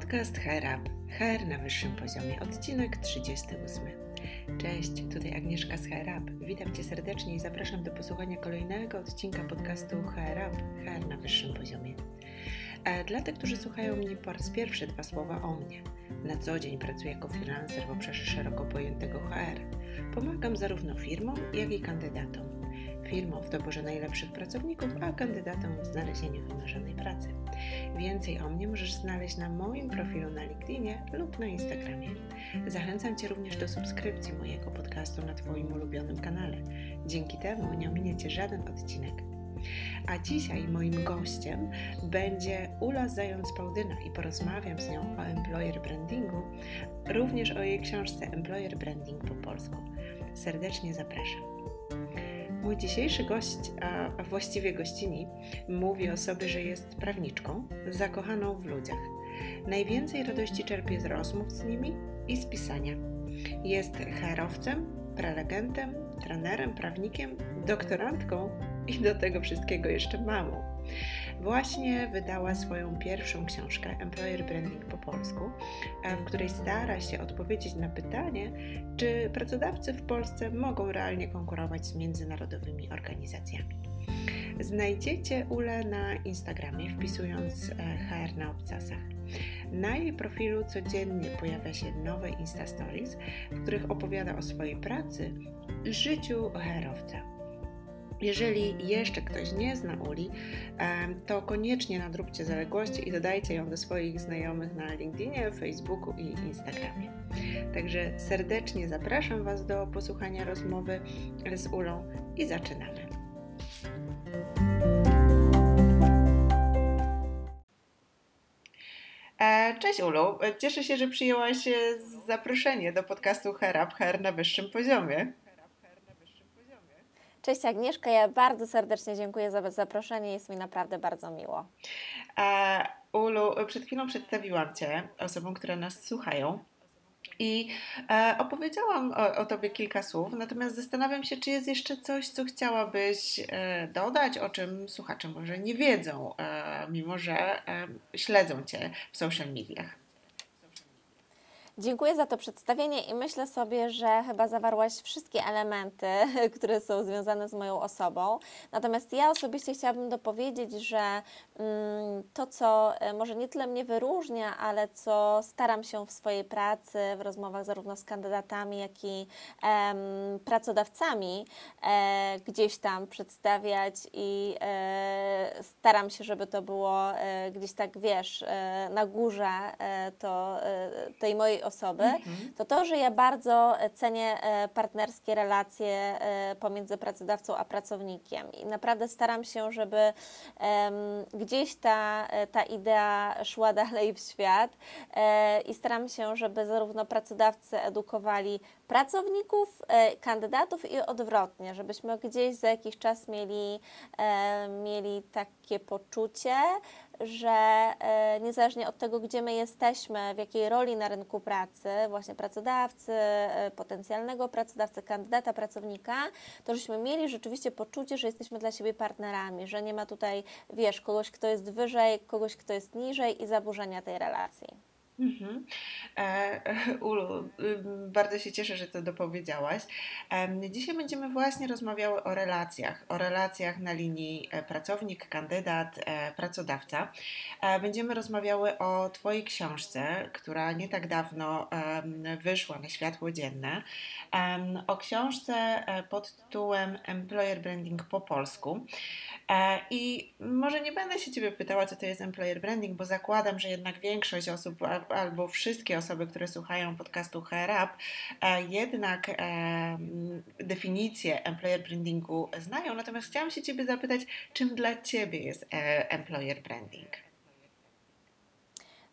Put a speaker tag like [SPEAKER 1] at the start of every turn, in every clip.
[SPEAKER 1] Podcast HR Up, HR na wyższym poziomie, odcinek 38. Cześć, tutaj Agnieszka z HR Up. Witam Cię serdecznie i zapraszam do posłuchania kolejnego odcinka podcastu HR Up, HR na wyższym poziomie. E, dla tych, którzy słuchają mnie po raz pierwszy, dwa słowa o mnie. Na co dzień pracuję jako freelancer w obszarze szeroko pojętego HR. Pomagam zarówno firmom, jak i kandydatom firmom w doborze najlepszych pracowników, a kandydatom w znalezieniu wymarzonej pracy. Więcej o mnie możesz znaleźć na moim profilu na LinkedInie lub na Instagramie. Zachęcam Cię również do subskrypcji mojego podcastu na Twoim ulubionym kanale. Dzięki temu nie ominiecie żaden odcinek. A dzisiaj moim gościem będzie Ula Zając-Pałdyna i porozmawiam z nią o employer brandingu, również o jej książce Employer Branding po polsku. Serdecznie zapraszam. Mój dzisiejszy gość, a właściwie gościni, mówi o sobie, że jest prawniczką, zakochaną w ludziach. Najwięcej radości czerpie z rozmów z nimi i z pisania. Jest herowcem, prelegentem, trenerem, prawnikiem, doktorantką i do tego wszystkiego jeszcze mamą właśnie wydała swoją pierwszą książkę Employer Branding po polsku, w której stara się odpowiedzieć na pytanie, czy pracodawcy w Polsce mogą realnie konkurować z międzynarodowymi organizacjami. Znajdziecie Ule na Instagramie wpisując e, HR na obcasach. Na jej profilu codziennie pojawia się nowe Insta Stories, w których opowiada o swojej pracy i życiu HR-owca. Jeżeli jeszcze ktoś nie zna Uli, to koniecznie nadróbcie zaległości i dodajcie ją do swoich znajomych na LinkedInie, Facebooku i Instagramie. Także serdecznie zapraszam Was do posłuchania rozmowy z Ulą i zaczynamy. E, cześć Ulu, cieszę się, że przyjęłaś zaproszenie do podcastu Herab, Her na wyższym poziomie.
[SPEAKER 2] Cześć Agnieszka, ja bardzo serdecznie dziękuję za zaproszenie, jest mi naprawdę bardzo miło.
[SPEAKER 1] E, Ulu, przed chwilą przedstawiłam Cię osobom, które nas słuchają. I e, opowiedziałam o, o, Tobie kilka słów, natomiast zastanawiam się, czy jest jeszcze coś, co chciałabyś e, dodać, o czym słuchacze może nie wiedzą, e, mimo że e, śledzą Cię w social mediach.
[SPEAKER 2] Dziękuję za to przedstawienie i myślę sobie, że chyba zawarłaś wszystkie elementy, które są związane z moją osobą. Natomiast ja osobiście chciałabym dopowiedzieć, że mm, to, co e, może nie tyle mnie wyróżnia, ale co staram się w swojej pracy, w rozmowach zarówno z kandydatami, jak i pracodawcami e, gdzieś tam przedstawiać i e, staram się, żeby to było gdzieś tak, wiesz, na górze to, tej mojej osoby, mhm. to to, że ja bardzo cenię e, partnerskie relacje e, pomiędzy pracodawcą a pracownikiem i naprawdę staram się, żeby gdzieś ta, e, ta idea szła dalej w świat i staram się, żeby zarówno pracodawcy edukowali pracowników, kandydatów i odwrotnie, żebyśmy gdzieś za jakiś czas mieli, mieli takie poczucie, że e, niezależnie od tego, gdzie my jesteśmy, w jakiej roli na rynku pracy, właśnie pracodawcy, e, potencjalnego pracodawcy, kandydata, pracownika, to żeśmy mieli rzeczywiście poczucie, że jesteśmy dla siebie partnerami, że nie ma tutaj, wiesz, kogoś, kto jest wyżej, kogoś, kto jest niżej i zaburzenia tej relacji. Mhm.
[SPEAKER 1] E, Ulu, bardzo się cieszę, że to dopowiedziałaś. Dzisiaj będziemy właśnie rozmawiały o relacjach, o relacjach na linii e, pracownik, kandydat, e, pracodawca. Będziemy rozmawiały o Twojej książce, która nie tak dawno wyszła na światło dzienne. O książce pod tytułem Employer Branding po polsku. I może nie będę się Ciebie pytała, co to jest employer branding, bo zakładam, że jednak większość osób albo wszystkie osoby, które słuchają podcastu HR Up, e, jednak e, definicję employer brandingu znają. Natomiast chciałam się Ciebie zapytać, czym dla Ciebie jest e, employer branding?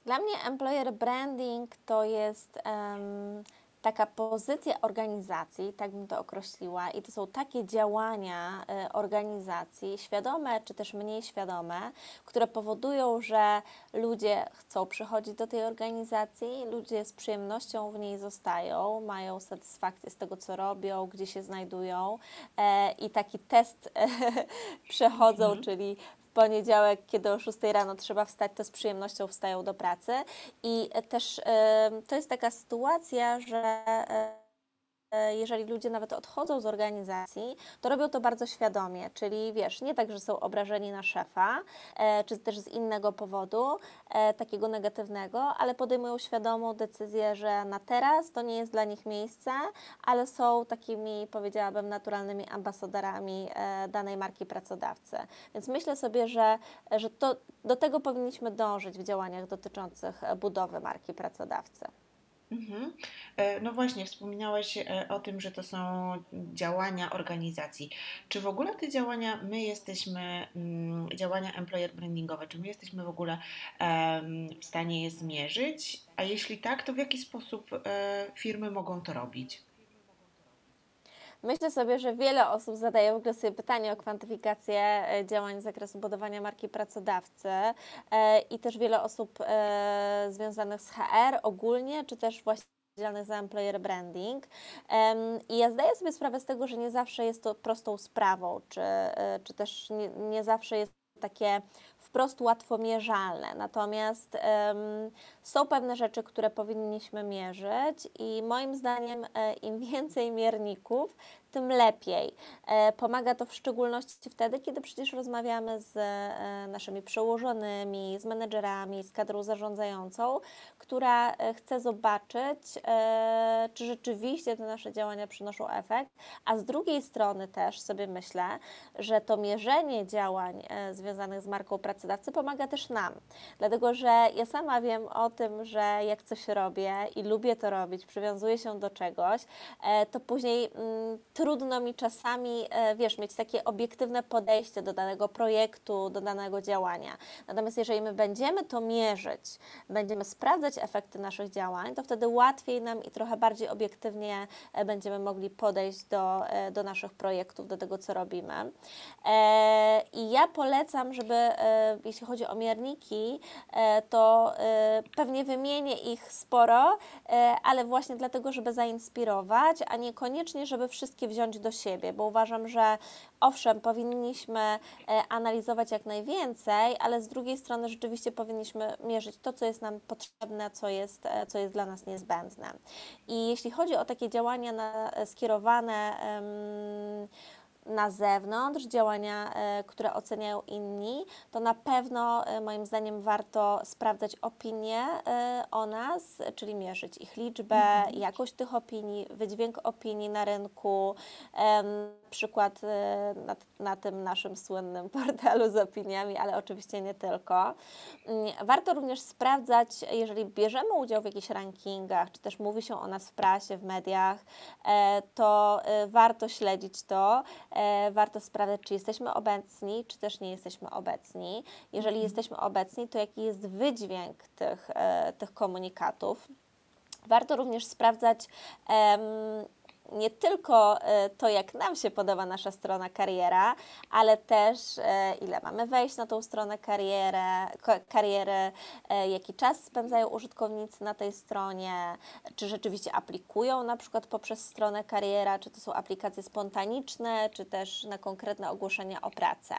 [SPEAKER 2] Dla mnie employer branding to jest um, taka pozycja organizacji, tak bym to określiła, i to są takie działania y, organizacji, świadome czy też mniej świadome, które powodują, że ludzie chcą przychodzić do tej organizacji, ludzie z przyjemnością w niej zostają, mają satysfakcję z tego, co robią, gdzie się znajdują e, i taki test przechodzą, mhm. czyli poniedziałek, kiedy o 6 rano trzeba wstać, to z przyjemnością wstają do pracy. I też to jest taka sytuacja, że jeżeli ludzie nawet odchodzą z organizacji, to robią to bardzo świadomie, czyli wiesz, nie tak, że są obrażeni na szefa, e, czy też z innego powodu, e, takiego negatywnego, ale podejmują świadomą decyzję, że na teraz to nie jest dla nich miejsce, ale są takimi, powiedziałabym, naturalnymi ambasadorami danej marki pracodawcy. Więc myślę sobie, że, że to, do tego powinniśmy dążyć w działaniach dotyczących budowy marki pracodawcy.
[SPEAKER 1] Mhm. E, no właśnie, wspominałaś e, o tym, że to są działania organizacji. Czy w ogóle te działania, my jesteśmy, mm, działania employer brandingowe, czy my jesteśmy w ogóle w stanie je zmierzyć? A jeśli tak, to w jaki sposób e, firmy mogą to robić?
[SPEAKER 2] Myślę sobie, że wiele osób zadaje w ogóle sobie pytanie o kwantyfikację e, działań z zakresu budowania marki pracodawcy e, i też wiele osób e, związanych z HR ogólnie, czy też właśnie za employer branding. I ja zdaję sobie sprawę z tego, że nie zawsze jest to prostą sprawą, czy, czy też nie, nie zawsze jest takie wprost łatwomierzalne. Natomiast um, są pewne rzeczy, które powinniśmy mierzyć, i moim zdaniem, e, im więcej mierników, tym lepiej. E, pomaga to w szczególności wtedy, kiedy przecież rozmawiamy z e, naszymi przełożonymi, z menedżerami, z kadrą zarządzającą, która e, chce zobaczyć, czy rzeczywiście te nasze działania przynoszą efekt, a z drugiej strony też sobie myślę, że to mierzenie działań związanych z marką pracodawcy pomaga też nam. Dlatego, że ja sama wiem o tym, że jak coś robię i lubię to robić, przywiązuję się do czegoś, to później mm, trudno mi czasami, e, wiesz, mieć takie obiektywne podejście do danego projektu, do danego działania. Natomiast jeżeli my będziemy to mierzyć, będziemy sprawdzać efekty naszych działań, to wtedy łatwiej nam i trochę bardziej obiektywnie e, będziemy mogli podejść do, e, do naszych projektów, do tego, co robimy. I ja polecam, żeby jeśli chodzi o mierniki, to pewnie wymienię ich sporo, ale właśnie dlatego, żeby zainspirować, a niekoniecznie, żeby wszystkie wziąć do siebie, bo uważam, że owszem, powinniśmy e, analizować jak najwięcej, ale z drugiej strony rzeczywiście powinniśmy mierzyć to, co jest nam potrzebne, co jest, e, co jest dla nas niezbędne. I jeśli chodzi o takie działania na, skierowane, um, na zewnątrz, działania, e, które oceniają inni, to na pewno e, moim zdaniem warto sprawdzać opinie e, o nas, czyli mierzyć ich liczbę, mhm. jakość tych opinii, wydźwięk opinii na rynku. Przykład na, na tym naszym słynnym portalu z opiniami, ale oczywiście nie tylko. Mm, warto również sprawdzać, jeżeli bierzemy udział w jakichś rankingach, czy też mówi się o nas w prasie, w mediach, to warto śledzić to E, warto sprawdzać, czy jesteśmy obecni, czy też nie jesteśmy obecni. Jeżeli mhm. jesteśmy obecni, to jaki jest wydźwięk tych, e, tych komunikatów. Warto również sprawdzać, nie tylko e, to, jak nam się podoba nasza strona kariera, ale też e, ile mamy wejść na tą stronę karierę, kariery, e, jaki czas spędzają użytkownicy na tej stronie, czy rzeczywiście aplikują na przykład poprzez stronę kariera, czy to są aplikacje spontaniczne, czy też na konkretne ogłoszenia o pracę.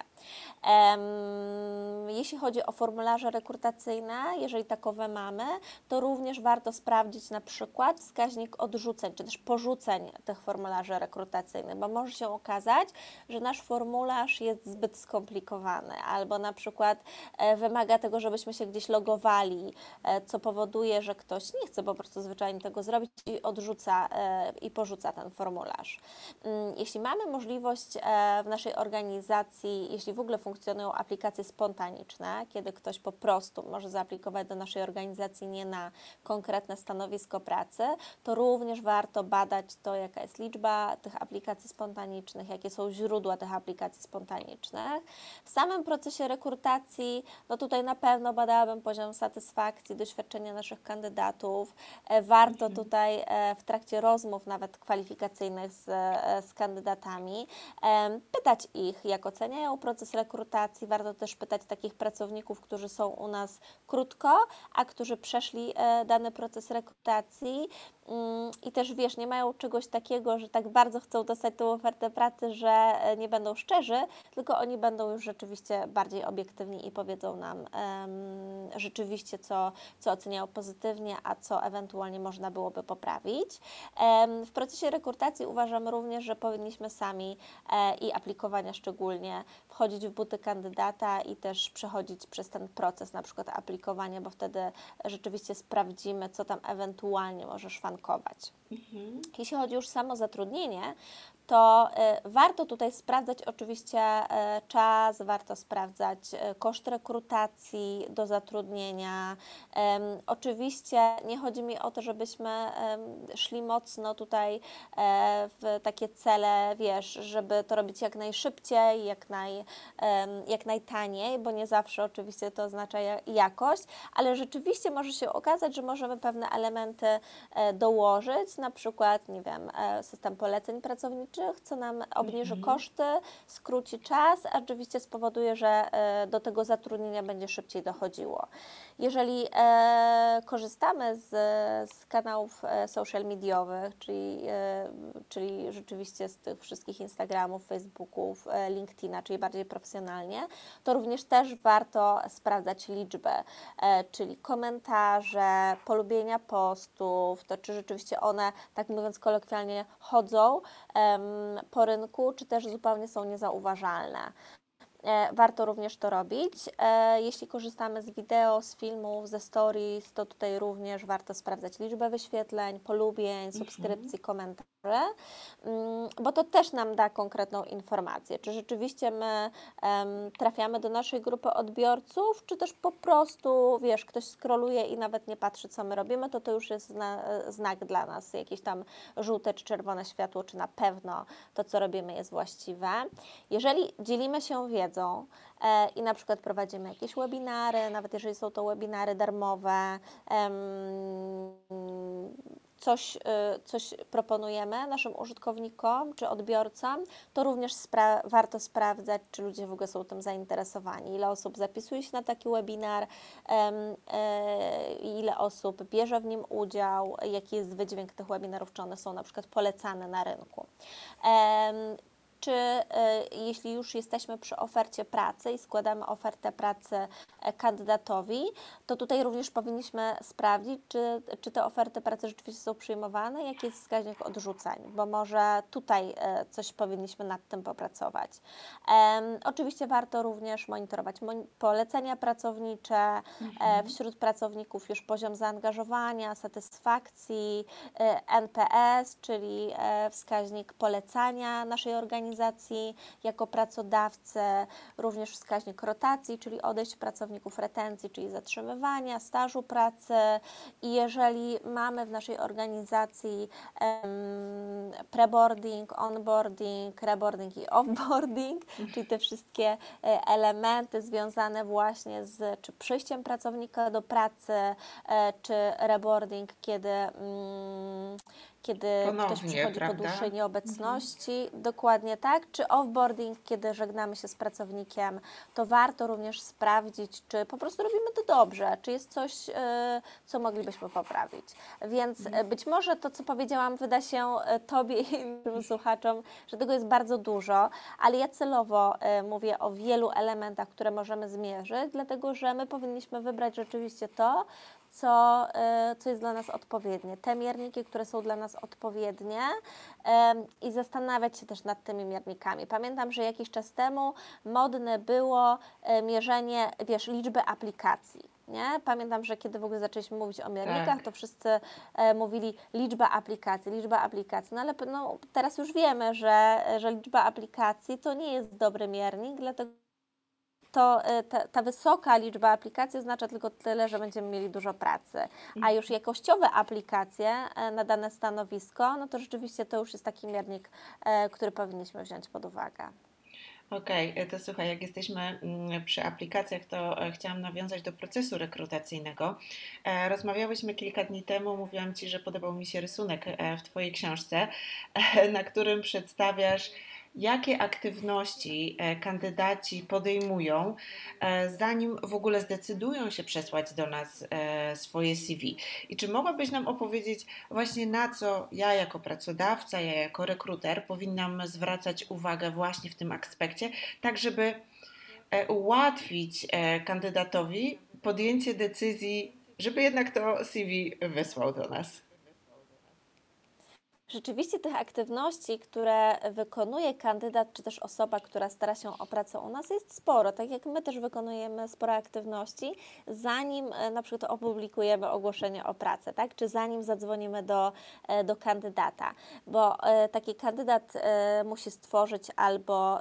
[SPEAKER 2] Jeśli chodzi o formularze rekrutacyjne, jeżeli takowe mamy, to również warto sprawdzić na przykład wskaźnik odrzuceń, czy też porzuceń tych formularzy rekrutacyjnych, bo może się okazać, że nasz formularz jest zbyt skomplikowany albo na przykład e, wymaga tego, żebyśmy się gdzieś logowali, e, co powoduje, że ktoś nie chce po prostu zwyczajnie tego zrobić i odrzuca e, i porzuca ten formularz. Mm, jeśli mamy możliwość w naszej organizacji, jeśli w ogóle funkcjonują aplikacje spontaniczne, kiedy ktoś po prostu może zaaplikować do naszej organizacji nie na konkretne stanowisko pracy, to również warto badać to, jaka jest liczba tych aplikacji spontanicznych, jakie są źródła tych aplikacji spontanicznych. W samym procesie rekrutacji, no tutaj na pewno badałabym poziom satysfakcji, doświadczenia naszych kandydatów. E, warto mhm. tutaj e, w trakcie rozmów, nawet kwalifikacyjnych z, e, z kandydatami, pytać ich, jak oceniają proces rekrutacji. Warto też pytać takich pracowników, którzy są u nas krótko, a którzy przeszli dany proces rekrutacji mm, i też wiesz, nie mają czegoś takiego, takiego, że tak bardzo chcą dostać tą ofertę pracy, że e, nie będą szczerzy, tylko oni będą już rzeczywiście bardziej obiektywni i powiedzą nam um, rzeczywiście, co, co oceniają pozytywnie, a co ewentualnie można byłoby poprawić. Um, w procesie rekrutacji uważam również, że powinniśmy sami e, i aplikowania szczególnie wchodzić w buty kandydata i też przechodzić przez ten proces na przykład aplikowania, bo wtedy rzeczywiście sprawdzimy, co tam ewentualnie może szwankować. Mhm. Jeśli chodzi już samo zatrudnienie, to y, warto tutaj sprawdzać oczywiście y, czas, warto sprawdzać y, koszt rekrutacji do zatrudnienia. Oczywiście nie chodzi mi o to, żebyśmy szli mocno tutaj e, w takie cele, wiesz, żeby to robić jak najszybciej, jak, naj, jak najtaniej, bo nie zawsze oczywiście to oznacza jakość, ale rzeczywiście może się okazać, że możemy pewne elementy e, dołożyć, na przykład, nie wiem, e, system poleceń pracowniczych, co nam obniży mhm. koszty, skróci czas, a oczywiście spowoduje, że e, do tego zatrudnienia będzie szybciej dochodziło. Jeżeli e, korzystamy z, z kanałów e, social mediowych, czyli, czyli rzeczywiście z tych wszystkich Instagramów, Facebooków, LinkedIna, czyli bardziej profesjonalnie, to również też warto sprawdzać liczbę, e, czyli komentarze, polubienia postów, to czy rzeczywiście one, tak mówiąc kolokwialnie, chodzą po rynku, czy też zupełnie są niezauważalne. E, warto również to robić. E, jeśli korzystamy z wideo, z filmów, ze stories, to tutaj również warto sprawdzać liczbę wyświetleń, polubień, mhm. subskrypcji, komentarzy, mm, bo to też nam da konkretną informację, czy rzeczywiście my trafiamy do naszej grupy odbiorców, czy też po prostu, wiesz, ktoś skroluje i nawet nie patrzy, co my robimy, to to już jest znak dla nas, jakieś tam żółte czy czerwone światło, czy na pewno to, co robimy jest właściwe. Jeżeli dzielimy się wiedzą, wiedzą e, i na przykład prowadzimy jakieś webinary, nawet jeżeli są to webinary darmowe, coś, y, coś proponujemy naszym użytkownikom czy odbiorcom, to również spra warto sprawdzać, czy ludzie w ogóle są tym zainteresowani, ile osób zapisuje się na taki webinar, e, ile osób bierze w nim udział, jaki jest wydźwięk tych webinarów, czy one są na przykład polecane na rynku czy e, jeśli już jesteśmy przy ofercie pracy i składamy ofertę pracy e, kandydatowi, to tutaj również powinniśmy sprawdzić, czy, czy te oferty pracy rzeczywiście są przyjmowane, jaki jest wskaźnik odrzuceń, bo może tutaj e, coś powinniśmy nad tym popracować. Oczywiście warto również monitorować polecenia pracownicze, mhm. wśród pracowników już poziom zaangażowania, satysfakcji, NPS, czyli wskaźnik polecania naszej organizacji, organizacji jako pracodawcy, również wskaźnik rotacji, czyli odejść pracowników retencji, czyli zatrzymywania, stażu pracy. I jeżeli mamy w naszej organizacji um, preboarding, onboarding, reboarding i offboarding, czyli te wszystkie e, elementy związane właśnie z czy przyjściem pracownika do pracy, e, czy reboarding, kiedy um, kiedy Ponownie, ktoś przychodzi prawda? po dłuższej nieobecności, mhm. dokładnie tak, czy offboarding, kiedy żegnamy się z pracownikiem, to warto również sprawdzić, czy po prostu robimy to dobrze, czy jest coś, e, co moglibyśmy poprawić. Więc mhm. E, być może to, co powiedziałam, wyda się e, Tobie i innym słuchaczom, że tego jest bardzo dużo, ale ja celowo mówię o wielu elementach, które możemy zmierzyć, dlatego że my powinniśmy wybrać rzeczywiście to, co, e, co jest dla nas odpowiednie. Te mierniki, które są dla nas odpowiednie i zastanawiać się też nad tymi miernikami. Pamiętam, że jakiś czas temu modne było e, mierzenie, wiesz, liczby aplikacji. Nie? Pamiętam, że kiedy w ogóle zaczęliśmy mówić o miernikach, tak. to wszyscy e, mówili liczba aplikacji, liczba aplikacji. No ale no, teraz już wiemy, że, że liczba aplikacji to nie jest dobry miernik, dlatego to e, ta, ta, wysoka liczba aplikacji oznacza tylko tyle, że będziemy mieli dużo pracy. A mhm. już jakościowe aplikacje e, na dane stanowisko, no to rzeczywiście to już jest taki miernik, e, który powinniśmy wziąć pod uwagę.
[SPEAKER 1] Okej, okay, to słuchaj, jak jesteśmy mm, przy aplikacjach, to chciałam nawiązać do procesu rekrutacyjnego. Rozmawiałyśmy kilka dni temu, mówiłam Ci, że podobał mi się rysunek w Twojej książce, na którym przedstawiasz jakie aktywności e, kandydaci podejmują, e, zanim w ogóle zdecydują się przesłać do nas e, swoje CV. I czy mogłabyś nam opowiedzieć właśnie na co ja jako pracodawca, ja jako rekruter powinnam zwracać uwagę właśnie w tym aspekcie, tak żeby ułatwić kandydatowi podjęcie decyzji, żeby jednak to CV wysłał do nas?
[SPEAKER 2] Rzeczywiście tych aktywności, które wykonuje kandydat, czy też osoba, która stara się o pracę u nas, jest sporo. Tak jak my też wykonujemy sporo aktywności, zanim e, na przykład opublikujemy ogłoszenie o pracę, tak? czy zanim zadzwonimy do, e, do kandydata, bo e, taki kandydat musi stworzyć albo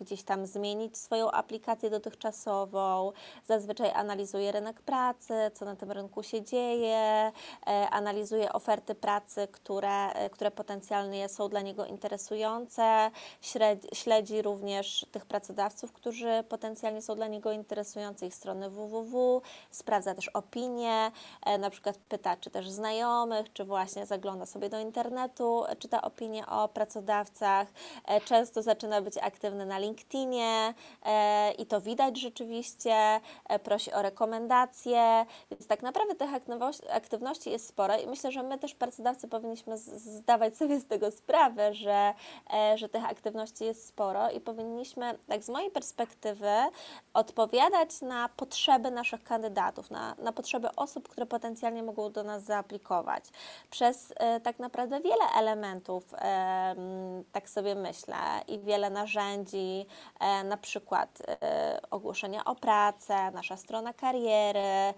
[SPEAKER 2] gdzieś tam zmienić swoją aplikację dotychczasową, zazwyczaj analizuje rynek pracy, co na tym rynku się dzieje, analizuje oferty pracy, które, które które potencjalnie są dla niego interesujące. Śledzi również tych pracodawców, którzy potencjalnie są dla niego interesujący, ich strony www, sprawdza też opinie, e, na przykład pyta, czy też znajomych, czy właśnie zagląda sobie do internetu, e, czyta opinie o pracodawcach. E, często zaczyna być aktywny na LinkedInie i to widać rzeczywiście, prosi o rekomendacje, więc tak naprawdę tych aktywności jest sporo i myślę, że my też pracodawcy powinniśmy zdawać zdawać sobie z tego sprawę, że, e, że tych aktywności jest sporo i powinniśmy, tak z mojej perspektywy, odpowiadać na potrzeby naszych kandydatów, na, na potrzeby osób, które potencjalnie mogą do nas zaaplikować. Przez e, tak naprawdę wiele elementów, e, tak sobie myślę, i wiele narzędzi, na przykład ogłoszenia o pracę, nasza strona kariery,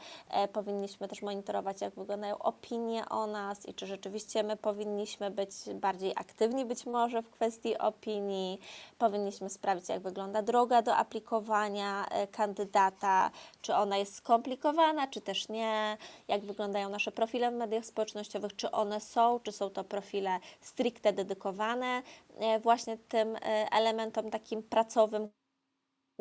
[SPEAKER 2] powinniśmy też monitorować, jak wyglądają opinie o nas i czy rzeczywiście my powinniśmy powinniśmy być bardziej aktywni być może w kwestii opinii, powinniśmy sprawdzić, jak wygląda droga do aplikowania e, kandydata, czy ona jest skomplikowana, czy też nie, jak wyglądają nasze profile w mediach społecznościowych, czy one są, czy są to profile stricte dedykowane e, właśnie tym e, elementom takim pracowym,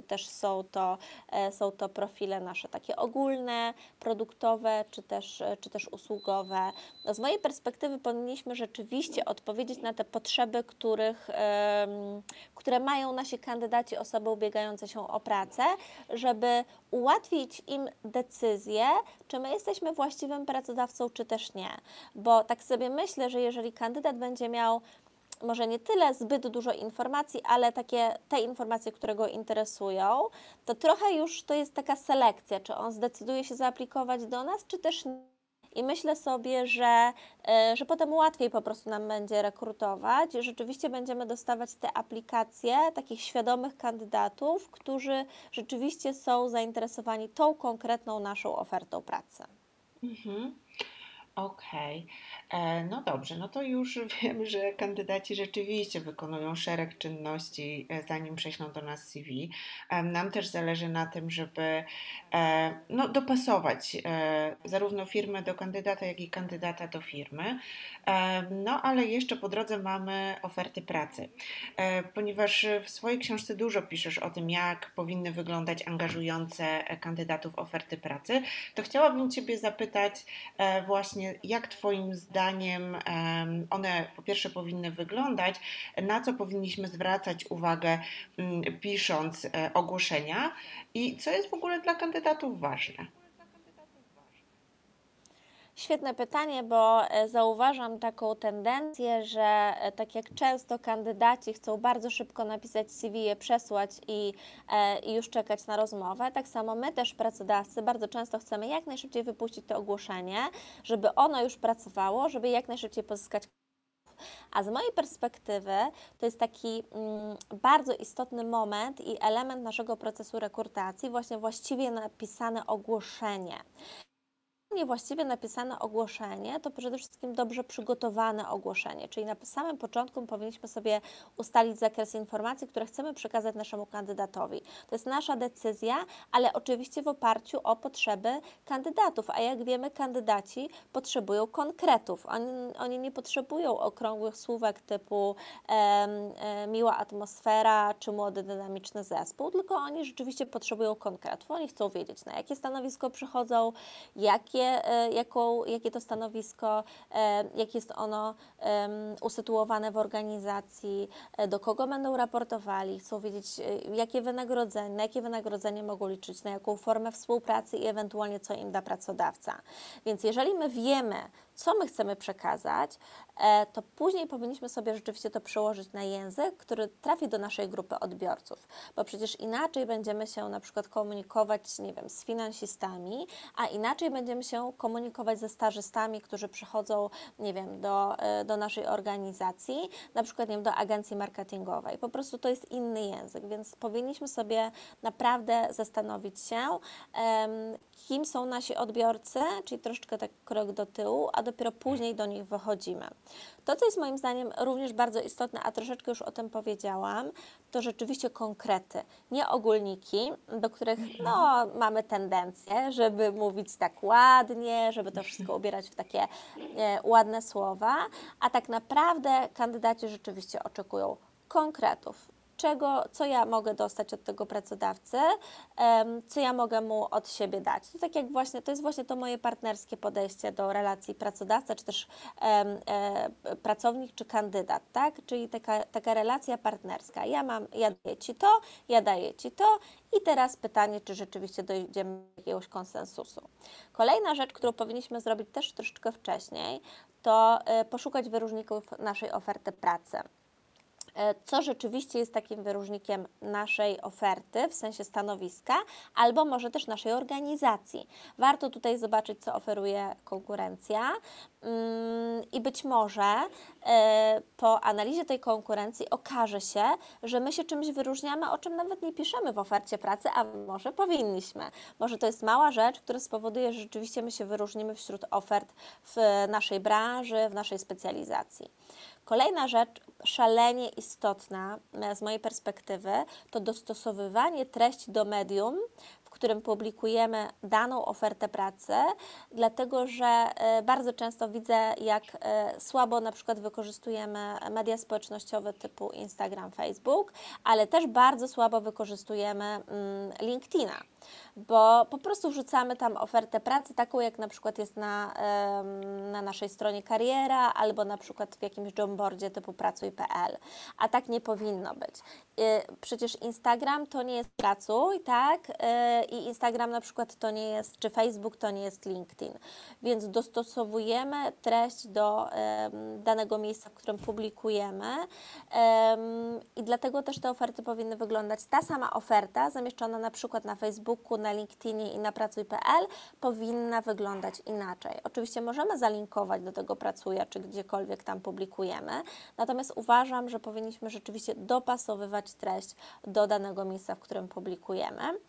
[SPEAKER 2] też są to, e, są to profile nasze takie ogólne, produktowe czy też, e, czy też usługowe. No z mojej perspektywy powinniśmy rzeczywiście odpowiedzieć na te potrzeby, których, które mają nasi kandydaci, osoby ubiegające się o pracę, żeby ułatwić im decyzję, czy my jesteśmy właściwym pracodawcą, czy też nie. Bo tak sobie myślę, że jeżeli kandydat będzie miał może nie tyle zbyt dużo informacji, ale takie te informacje, które go interesują, to trochę już to jest taka selekcja, czy on zdecyduje się zaaplikować do nas, czy też nie. I myślę sobie, że, e, że potem łatwiej po prostu nam będzie rekrutować. Rzeczywiście będziemy dostawać te aplikacje takich świadomych kandydatów, którzy rzeczywiście są zainteresowani tą konkretną naszą ofertą pracy.
[SPEAKER 1] Mhm. Okej. E, no dobrze, no to już wiem, że kandydaci rzeczywiście wykonują szereg czynności, e, zanim prześlą do nas CV. Nam też zależy na tym, żeby e, no, dopasować zarówno firmę do kandydata, jak i kandydata do firmy. No ale jeszcze po drodze mamy oferty pracy, ponieważ w swojej książce dużo piszesz o tym, jak powinny wyglądać angażujące kandydatów oferty pracy, to chciałabym Ciebie zapytać właśnie, jak Twoim zdaniem zdaniem one po pierwsze powinny wyglądać, na co powinniśmy zwracać uwagę mm, pisząc e, ogłoszenia i co jest w ogóle dla kandydatów ważne?
[SPEAKER 2] Świetne pytanie, bo e, zauważam taką tendencję, że e, tak jak często kandydaci chcą bardzo szybko napisać CV, je przesłać i, i już czekać na rozmowę, tak samo my też pracodawcy bardzo często chcemy jak najszybciej wypuścić to ogłoszenie, żeby ono już pracowało, żeby jak najszybciej pozyskać a z mojej perspektywy to jest taki mm, bardzo istotny moment i element naszego procesu rekrutacji, właśnie właściwie napisane ogłoszenie niewłaściwie napisane ogłoszenie to przede wszystkim dobrze przygotowane ogłoszenie, czyli na samym początku powinniśmy sobie ustalić zakres informacji, które chcemy przekazać naszemu kandydatowi. To jest nasza decyzja, ale oczywiście w oparciu o potrzeby kandydatów, a jak wiemy, kandydaci potrzebują konkretów. Oni, oni nie potrzebują okrągłych słówek typu e, e, miła atmosfera czy młody, dynamiczny zespół, tylko oni rzeczywiście potrzebują konkretów. Oni chcą wiedzieć, na jakie stanowisko przychodzą, jakie jakie, e, jaką, jakie to stanowisko, e, jak jest ono usytuowane w organizacji, e, do kogo będą raportowali, chcą wiedzieć, jakie wynagrodzenie, na jakie wynagrodzenie mogą liczyć, na jaką formę współpracy i ewentualnie co im da pracodawca. Więc jeżeli my wiemy, co my chcemy przekazać, e, to później powinniśmy sobie rzeczywiście to przełożyć na język, który trafi do naszej grupy odbiorców, bo przecież inaczej będziemy się na przykład komunikować, nie wiem, z finansistami, a inaczej będziemy się komunikować ze stażystami, którzy przychodzą, nie wiem, do, e, do naszej organizacji, na przykład, nie wiem, do agencji marketingowej. Po prostu to jest inny język, więc powinniśmy sobie naprawdę zastanowić się, kim są nasi odbiorcy, czyli troszeczkę tak krok do tyłu, a dopiero później do nich wychodzimy. To, co jest moim zdaniem również bardzo istotne, a troszeczkę już o tym powiedziałam, to rzeczywiście konkrety, nie ogólniki, do których no, mamy tendencję, żeby mówić tak ładnie, żeby to wszystko ubierać w takie e, ładne słowa, a tak naprawdę kandydaci rzeczywiście oczekują konkretów, czego, co ja mogę dostać od tego pracodawcy, co ja mogę mu od siebie dać. To tak jak właśnie, to jest właśnie to moje partnerskie podejście do relacji pracodawca, czy też e, pracownik, czy kandydat, tak? Czyli taka, taka relacja partnerska. Ja mam, ja daję Ci to, ja daję Ci to i teraz pytanie, czy rzeczywiście dojdziemy do jakiegoś konsensusu. Kolejna rzecz, którą powinniśmy zrobić też troszeczkę wcześniej, to e, poszukać wyróżników naszej oferty pracy. E, co rzeczywiście jest takim wyróżnikiem naszej oferty, w sensie stanowiska, albo może też naszej organizacji. Warto tutaj zobaczyć, co oferuje konkurencja mm, i być może e, po analizie tej konkurencji okaże się, że my się czymś wyróżniamy, o czym nawet nie piszemy w ofercie pracy, a może powinniśmy. Może to jest mała rzecz, która spowoduje, że rzeczywiście my się wyróżnimy wśród ofert w naszej branży, w naszej specjalizacji. Kolejna rzecz, szalenie istotna e, z mojej perspektywy, to dostosowywanie treści do medium, w którym publikujemy daną ofertę pracy, dlatego że e, bardzo często widzę, jak e, słabo na przykład wykorzystujemy media społecznościowe typu Instagram, Facebook, ale też bardzo słabo wykorzystujemy mm, LinkedIna bo po prostu wrzucamy tam ofertę pracy, taką jak na przykład jest na, na naszej stronie kariera albo na przykład w jakimś jobboardzie typu pracuj.pl, a tak nie powinno być. Y, przecież Instagram to nie jest pracuj, tak? Y, I Instagram na przykład to nie jest, czy Facebook to nie jest LinkedIn, więc dostosowujemy treść do danego miejsca, w którym publikujemy i dlatego też te oferty powinny wyglądać, ta sama oferta zamieszczona na przykład na Facebooku, na LinkedInie i na pracuj.pl powinna wyglądać inaczej. Oczywiście możemy zalinkować do tego pracuja, czy gdziekolwiek tam publikujemy, natomiast uważam, że powinniśmy rzeczywiście dopasowywać treść do danego miejsca, w którym publikujemy.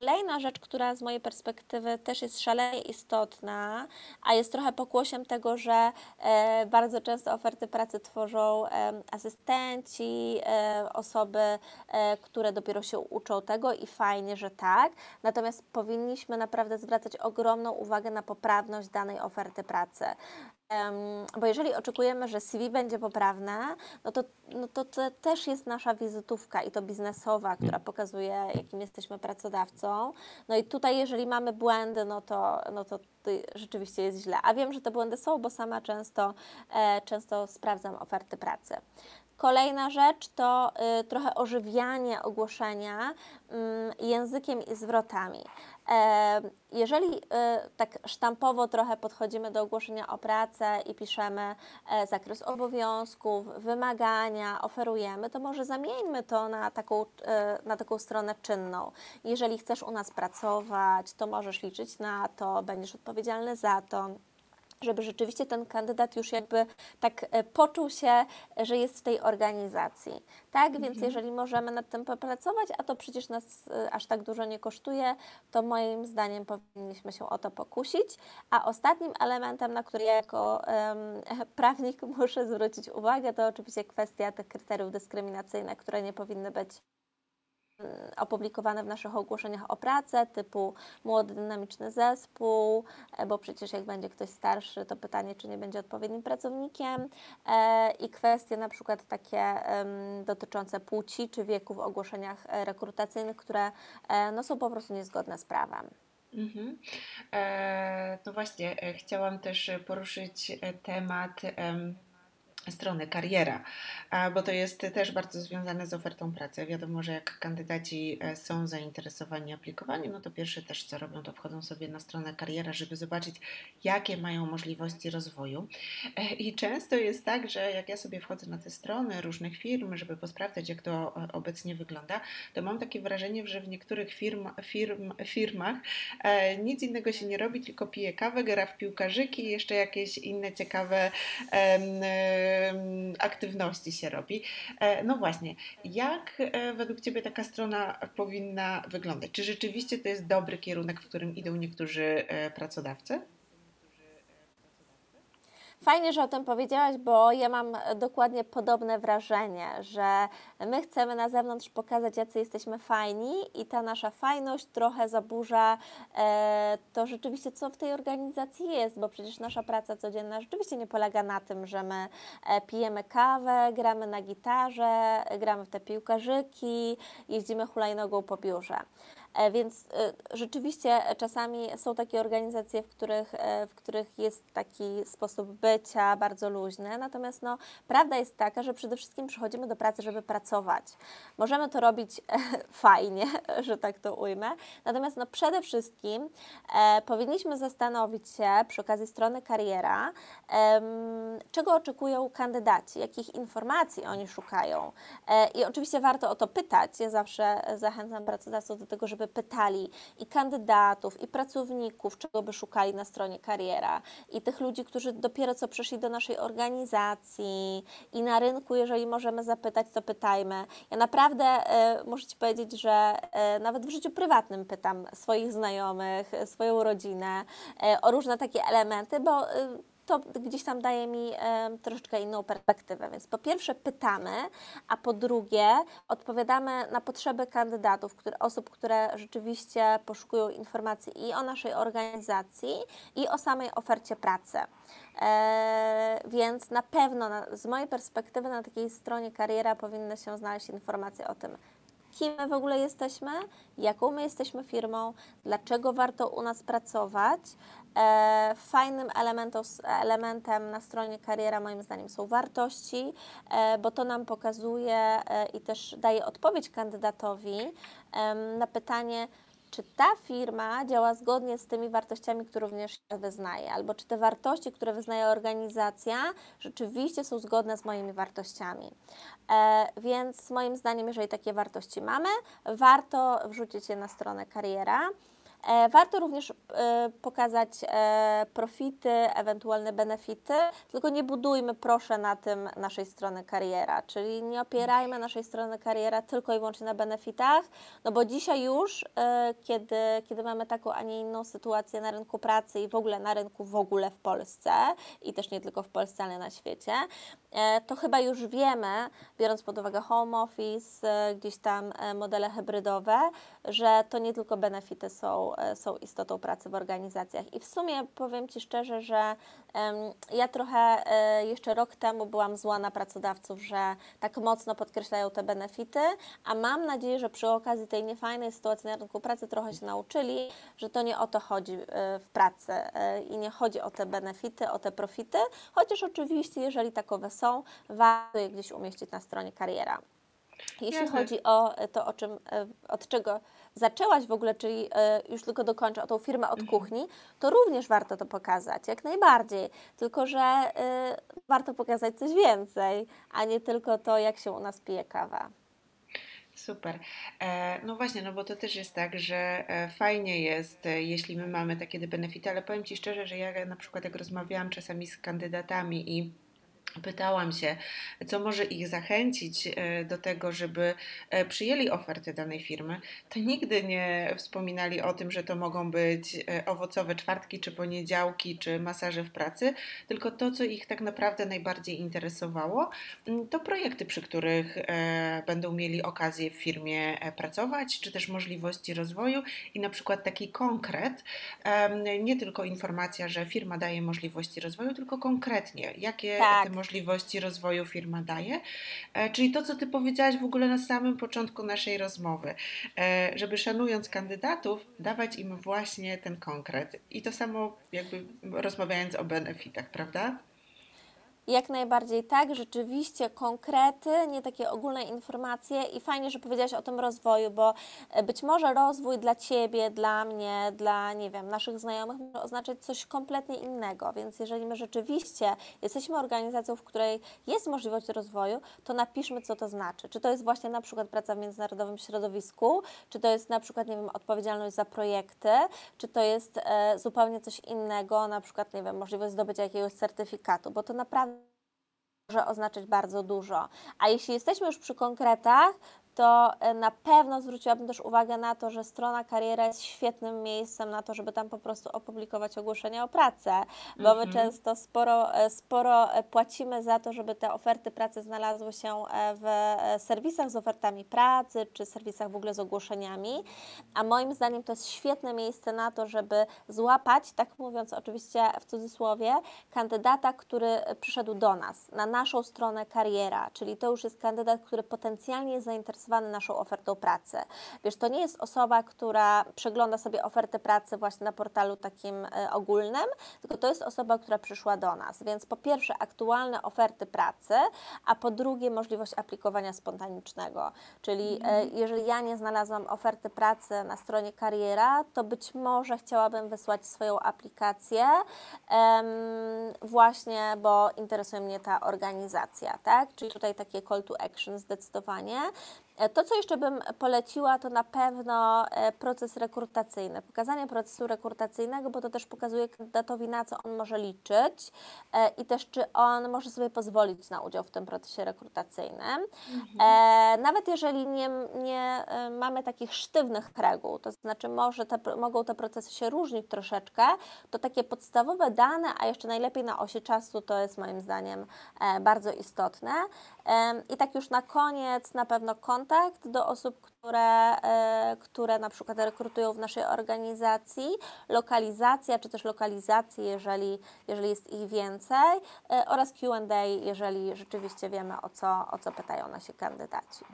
[SPEAKER 2] Kolejna rzecz, która z mojej perspektywy też jest szalenie istotna, a jest trochę pokłosiem tego, że e, bardzo często oferty pracy tworzą e, asystenci, e, osoby, które dopiero się uczą tego i fajnie, że tak. Natomiast powinniśmy naprawdę zwracać ogromną uwagę na poprawność danej oferty pracy. Bo jeżeli oczekujemy, że CV będzie poprawne, no to, no to, to też jest nasza wizytówka i to biznesowa, która pokazuje, jakim jesteśmy pracodawcą. No i tutaj, jeżeli mamy błędy, no to, no to rzeczywiście jest źle. A wiem, że te błędy są, bo sama często, e, często sprawdzam oferty pracy. Kolejna rzecz to y, trochę ożywianie ogłoszenia y, językiem i zwrotami. E, jeżeli y, tak sztampowo trochę podchodzimy do ogłoszenia o pracę i piszemy e, zakres obowiązków, wymagania, oferujemy, to może zamieńmy to na taką, e, na taką stronę czynną. Jeżeli chcesz u nas pracować, to możesz liczyć na to, będziesz odpowiedzialny za to żeby rzeczywiście ten kandydat już jakby tak e, poczuł się, że jest w tej organizacji. Tak, mhm. więc jeżeli możemy nad tym popracować, a to przecież nas e, aż tak dużo nie kosztuje, to moim zdaniem powinniśmy się o to pokusić. A ostatnim elementem, na który ja jako um, prawnik muszę zwrócić uwagę, to oczywiście kwestia tych kryteriów dyskryminacyjnych, które nie powinny być opublikowane w naszych ogłoszeniach o pracę, typu młody, dynamiczny zespół, e, bo przecież jak będzie ktoś starszy, to pytanie, czy nie będzie odpowiednim pracownikiem e, i kwestie na przykład takie dotyczące płci czy wieku w ogłoszeniach e, rekrutacyjnych, które no, są po prostu niezgodne z prawem.
[SPEAKER 1] Mhm. No właśnie, chciałam też poruszyć temat strony kariera, bo to jest też bardzo związane z ofertą pracy. Wiadomo, że jak kandydaci e, są zainteresowani aplikowaniem, no to pierwsze też co robią, to wchodzą sobie na stronę kariera, żeby zobaczyć, jakie mają możliwości rozwoju. E, I często jest tak, że jak ja sobie wchodzę na te strony różnych firm, żeby posprawdzać, jak to e, obecnie wygląda, to mam takie wrażenie, że w niektórych firm, firm, firmach nic innego się nie robi, tylko pije kawę, gra w piłkarzyki i jeszcze jakieś inne ciekawe aktywności się robi. E, no właśnie, jak e, według Ciebie taka strona powinna wyglądać? Czy rzeczywiście to jest dobry kierunek, w którym idą niektórzy e, pracodawcy?
[SPEAKER 2] Fajnie, że o tym powiedziałaś, bo ja mam dokładnie podobne wrażenie, że my chcemy na zewnątrz pokazać, jacy jesteśmy fajni i ta nasza fajność trochę zaburza e, to rzeczywiście, co w tej organizacji jest, bo przecież nasza praca codzienna rzeczywiście nie polega na tym, że my e, pijemy kawę, gramy na gitarze, gramy w te piłkarzyki, jeździmy hulajnogą po biurze. E, więc e, rzeczywiście czasami są takie organizacje, w których, e, w których jest taki sposób bycia bardzo luźny, natomiast no, prawda jest taka, że przede wszystkim przychodzimy do pracy, żeby pracować. Możemy to robić fajnie, że tak to ujmę, natomiast no, przede wszystkim e, powinniśmy zastanowić się przy okazji strony kariera, e, czego oczekują kandydaci, jakich informacji oni szukają. E, I oczywiście warto o to pytać. Ja zawsze zachęcam pracodawców do tego, żeby pytali i kandydatów, i pracowników, czego by szukali na stronie kariera, i tych ludzi, którzy dopiero co przyszli do naszej organizacji, i na rynku, jeżeli możemy zapytać, to pytajmy. Ja naprawdę e, muszę Ci powiedzieć, że e, nawet w życiu prywatnym pytam swoich znajomych, swoją rodzinę e, o różne takie elementy, bo to gdzieś tam daje mi troszeczkę inną perspektywę. Więc po pierwsze pytamy, a po drugie odpowiadamy na potrzeby kandydatów, które, osób, które rzeczywiście poszukują informacji i o naszej organizacji, i o samej ofercie pracy. E, więc na pewno na, z mojej perspektywy na takiej stronie kariera powinny się znaleźć informacje o tym, kim my w ogóle jesteśmy, jaką my jesteśmy firmą, dlaczego warto u nas pracować. E, fajnym elementem, na stronie kariera moim zdaniem są wartości, e, bo to nam pokazuje e, i też daje odpowiedź kandydatowi na pytanie, czy ta firma działa zgodnie z tymi wartościami, które również wyznaje, albo czy te wartości, które wyznaje organizacja, rzeczywiście są zgodne z moimi wartościami. E, więc moim zdaniem, jeżeli takie wartości mamy, warto wrzucić je na stronę kariera. E, warto również e, pokazać e, profity, ewentualne benefity, tylko nie budujmy proszę na tym naszej strony kariera, czyli nie opierajmy naszej strony kariera tylko i wyłącznie na benefitach, no bo dzisiaj już, kiedy, kiedy mamy taką, a nie inną sytuację na rynku pracy i w ogóle na rynku w ogóle w Polsce i też nie tylko w Polsce, ale na świecie, to chyba już wiemy, biorąc pod uwagę home office, gdzieś tam modele hybrydowe, że to nie tylko benefity są E, są istotą pracy w organizacjach. I w sumie powiem Ci szczerze, że ja trochę e, jeszcze rok temu byłam zła na pracodawców, że tak mocno podkreślają te benefity, a mam nadzieję, że przy okazji tej niefajnej sytuacji na rynku pracy trochę się nauczyli, że to nie o to chodzi e, w pracy i nie chodzi o te benefity, o te profity, chociaż oczywiście, jeżeli takowe są, warto je gdzieś umieścić na stronie kariera. Jeśli Jasne. chodzi o to, o czym, od czego zaczęłaś w ogóle, czyli e, już tylko dokończę, o tą firmę od mhm. kuchni, to również warto to pokazać, jak najbardziej. Tylko, że e, warto pokazać coś więcej, a nie tylko to, jak się u nas pije kawa.
[SPEAKER 1] Super. E, no właśnie, no bo to też jest tak, że fajnie jest, jeśli my mamy takie benefity, ale powiem Ci szczerze, że ja na przykład jak rozmawiałam czasami z kandydatami i Pytałam się, co może ich zachęcić e, do tego, żeby e, przyjęli ofertę danej firmy, to nigdy nie wspominali o tym, że to mogą być e, owocowe czwartki, czy poniedziałki, czy masaże w pracy, tylko to, co ich tak naprawdę najbardziej interesowało, mm, to projekty, przy których będą mieli okazję w firmie pracować, czy też możliwości rozwoju i na przykład taki konkret, nie tylko informacja, że firma daje możliwości rozwoju, tylko konkretnie, jakie tak. te możliwości możliwości rozwoju firma daje. E, czyli to, co Ty powiedziałaś w ogóle na samym początku naszej rozmowy, e, żeby szanując kandydatów, dawać im właśnie ten konkret. I to samo jakby rozmawiając o benefitach, prawda?
[SPEAKER 2] Jak najbardziej tak, rzeczywiście konkrety, nie takie ogólne informacje i fajnie, że powiedziałaś o tym rozwoju, bo e, być może rozwój dla Ciebie, dla mnie, dla, nie wiem, naszych znajomych może oznaczać coś kompletnie innego, więc jeżeli my rzeczywiście jesteśmy organizacją, w której jest możliwość rozwoju, to napiszmy, co to znaczy. Czy to jest właśnie na przykład praca w międzynarodowym środowisku, czy to jest na przykład, nie wiem, odpowiedzialność za projekty, czy to jest e, zupełnie coś innego, na przykład, nie wiem, możliwość zdobycia jakiegoś certyfikatu, bo to naprawdę może oznaczać bardzo dużo. A jeśli jesteśmy już przy konkretach, to e, na pewno zwróciłabym też uwagę na to, że strona kariera jest świetnym miejscem na to, żeby tam po prostu opublikować ogłoszenia o pracę, bo my
[SPEAKER 1] Mhm.
[SPEAKER 2] często sporo, e, sporo e, płacimy za to, żeby te oferty pracy znalazły się w serwisach z ofertami pracy, czy serwisach w ogóle z ogłoszeniami, a moim zdaniem to jest świetne miejsce na to, żeby złapać, tak mówiąc oczywiście w cudzysłowie, kandydata, który przyszedł do nas, na naszą stronę kariera, czyli to już jest kandydat, który potencjalnie jest zainteresowany naszą ofertą pracy. Wiesz, to nie jest osoba, która przegląda sobie oferty pracy właśnie na portalu takim e, ogólnym, tylko to jest osoba, która przyszła do nas. Więc po pierwsze aktualne oferty pracy, a po drugie możliwość aplikowania spontanicznego. Czyli e, jeżeli ja nie znalazłam oferty pracy na stronie kariera, to być może chciałabym wysłać swoją aplikację właśnie, bo interesuje mnie ta organizacja, tak? Czyli tutaj takie call to action zdecydowanie. E, To, co jeszcze bym poleciła, to na pewno e, proces rekrutacyjny. Pokazanie procesu rekrutacyjnego, bo to też pokazuje kandydatowi, na co on może liczyć e, i też, czy on może sobie pozwolić na udział w tym procesie rekrutacyjnym. E, nawet jeżeli nie, nie mamy takich sztywnych reguł, to znaczy może te, mogą te procesy się różnić troszeczkę, to takie podstawowe dane, a jeszcze najlepiej na osi czasu, to jest moim zdaniem bardzo istotne. I tak już na koniec na pewno kontakt do osób, które, e, które na przykład rekrutują w naszej organizacji, lokalizacja czy też lokalizacje, jeżeli, jeżeli jest ich więcej e, oraz Q&A, jeżeli rzeczywiście wiemy o co, o co pytają nasi kandydaci.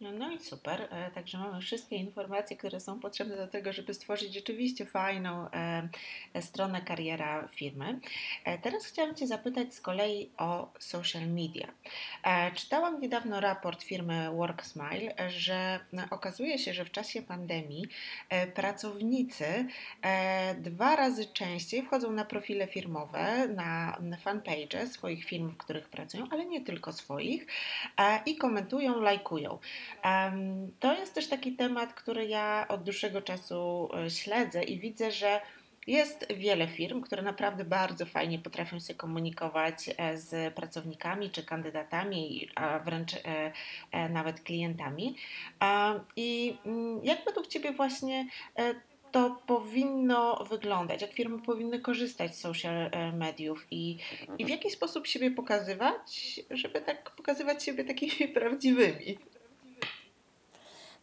[SPEAKER 1] No, no i super. E, Także mamy wszystkie informacje, które są potrzebne do tego, żeby stworzyć rzeczywiście fajną e, e, stronę kariera firmy. Teraz chciałam Cię zapytać z kolei o social media. Czytałam niedawno raport firmy WorkSmile, że no, okazuje się, że w czasie pandemii pracownicy dwa razy częściej wchodzą na profile firmowe, na, fanpage swoich firm, w których pracują, ale nie tylko swoich, i komentują, lajkują. To jest też taki temat, który ja od dłuższego czasu e, śledzę i widzę, że jest wiele firm, które naprawdę bardzo fajnie potrafią się komunikować e, z pracownikami czy kandydatami, a wręcz e, nawet klientami. I mm, jak według Ciebie właśnie to powinno wyglądać? Jak firmy powinny korzystać z social mediów i, i w jaki sposób siebie pokazywać, żeby tak pokazywać siebie takimi prawdziwymi?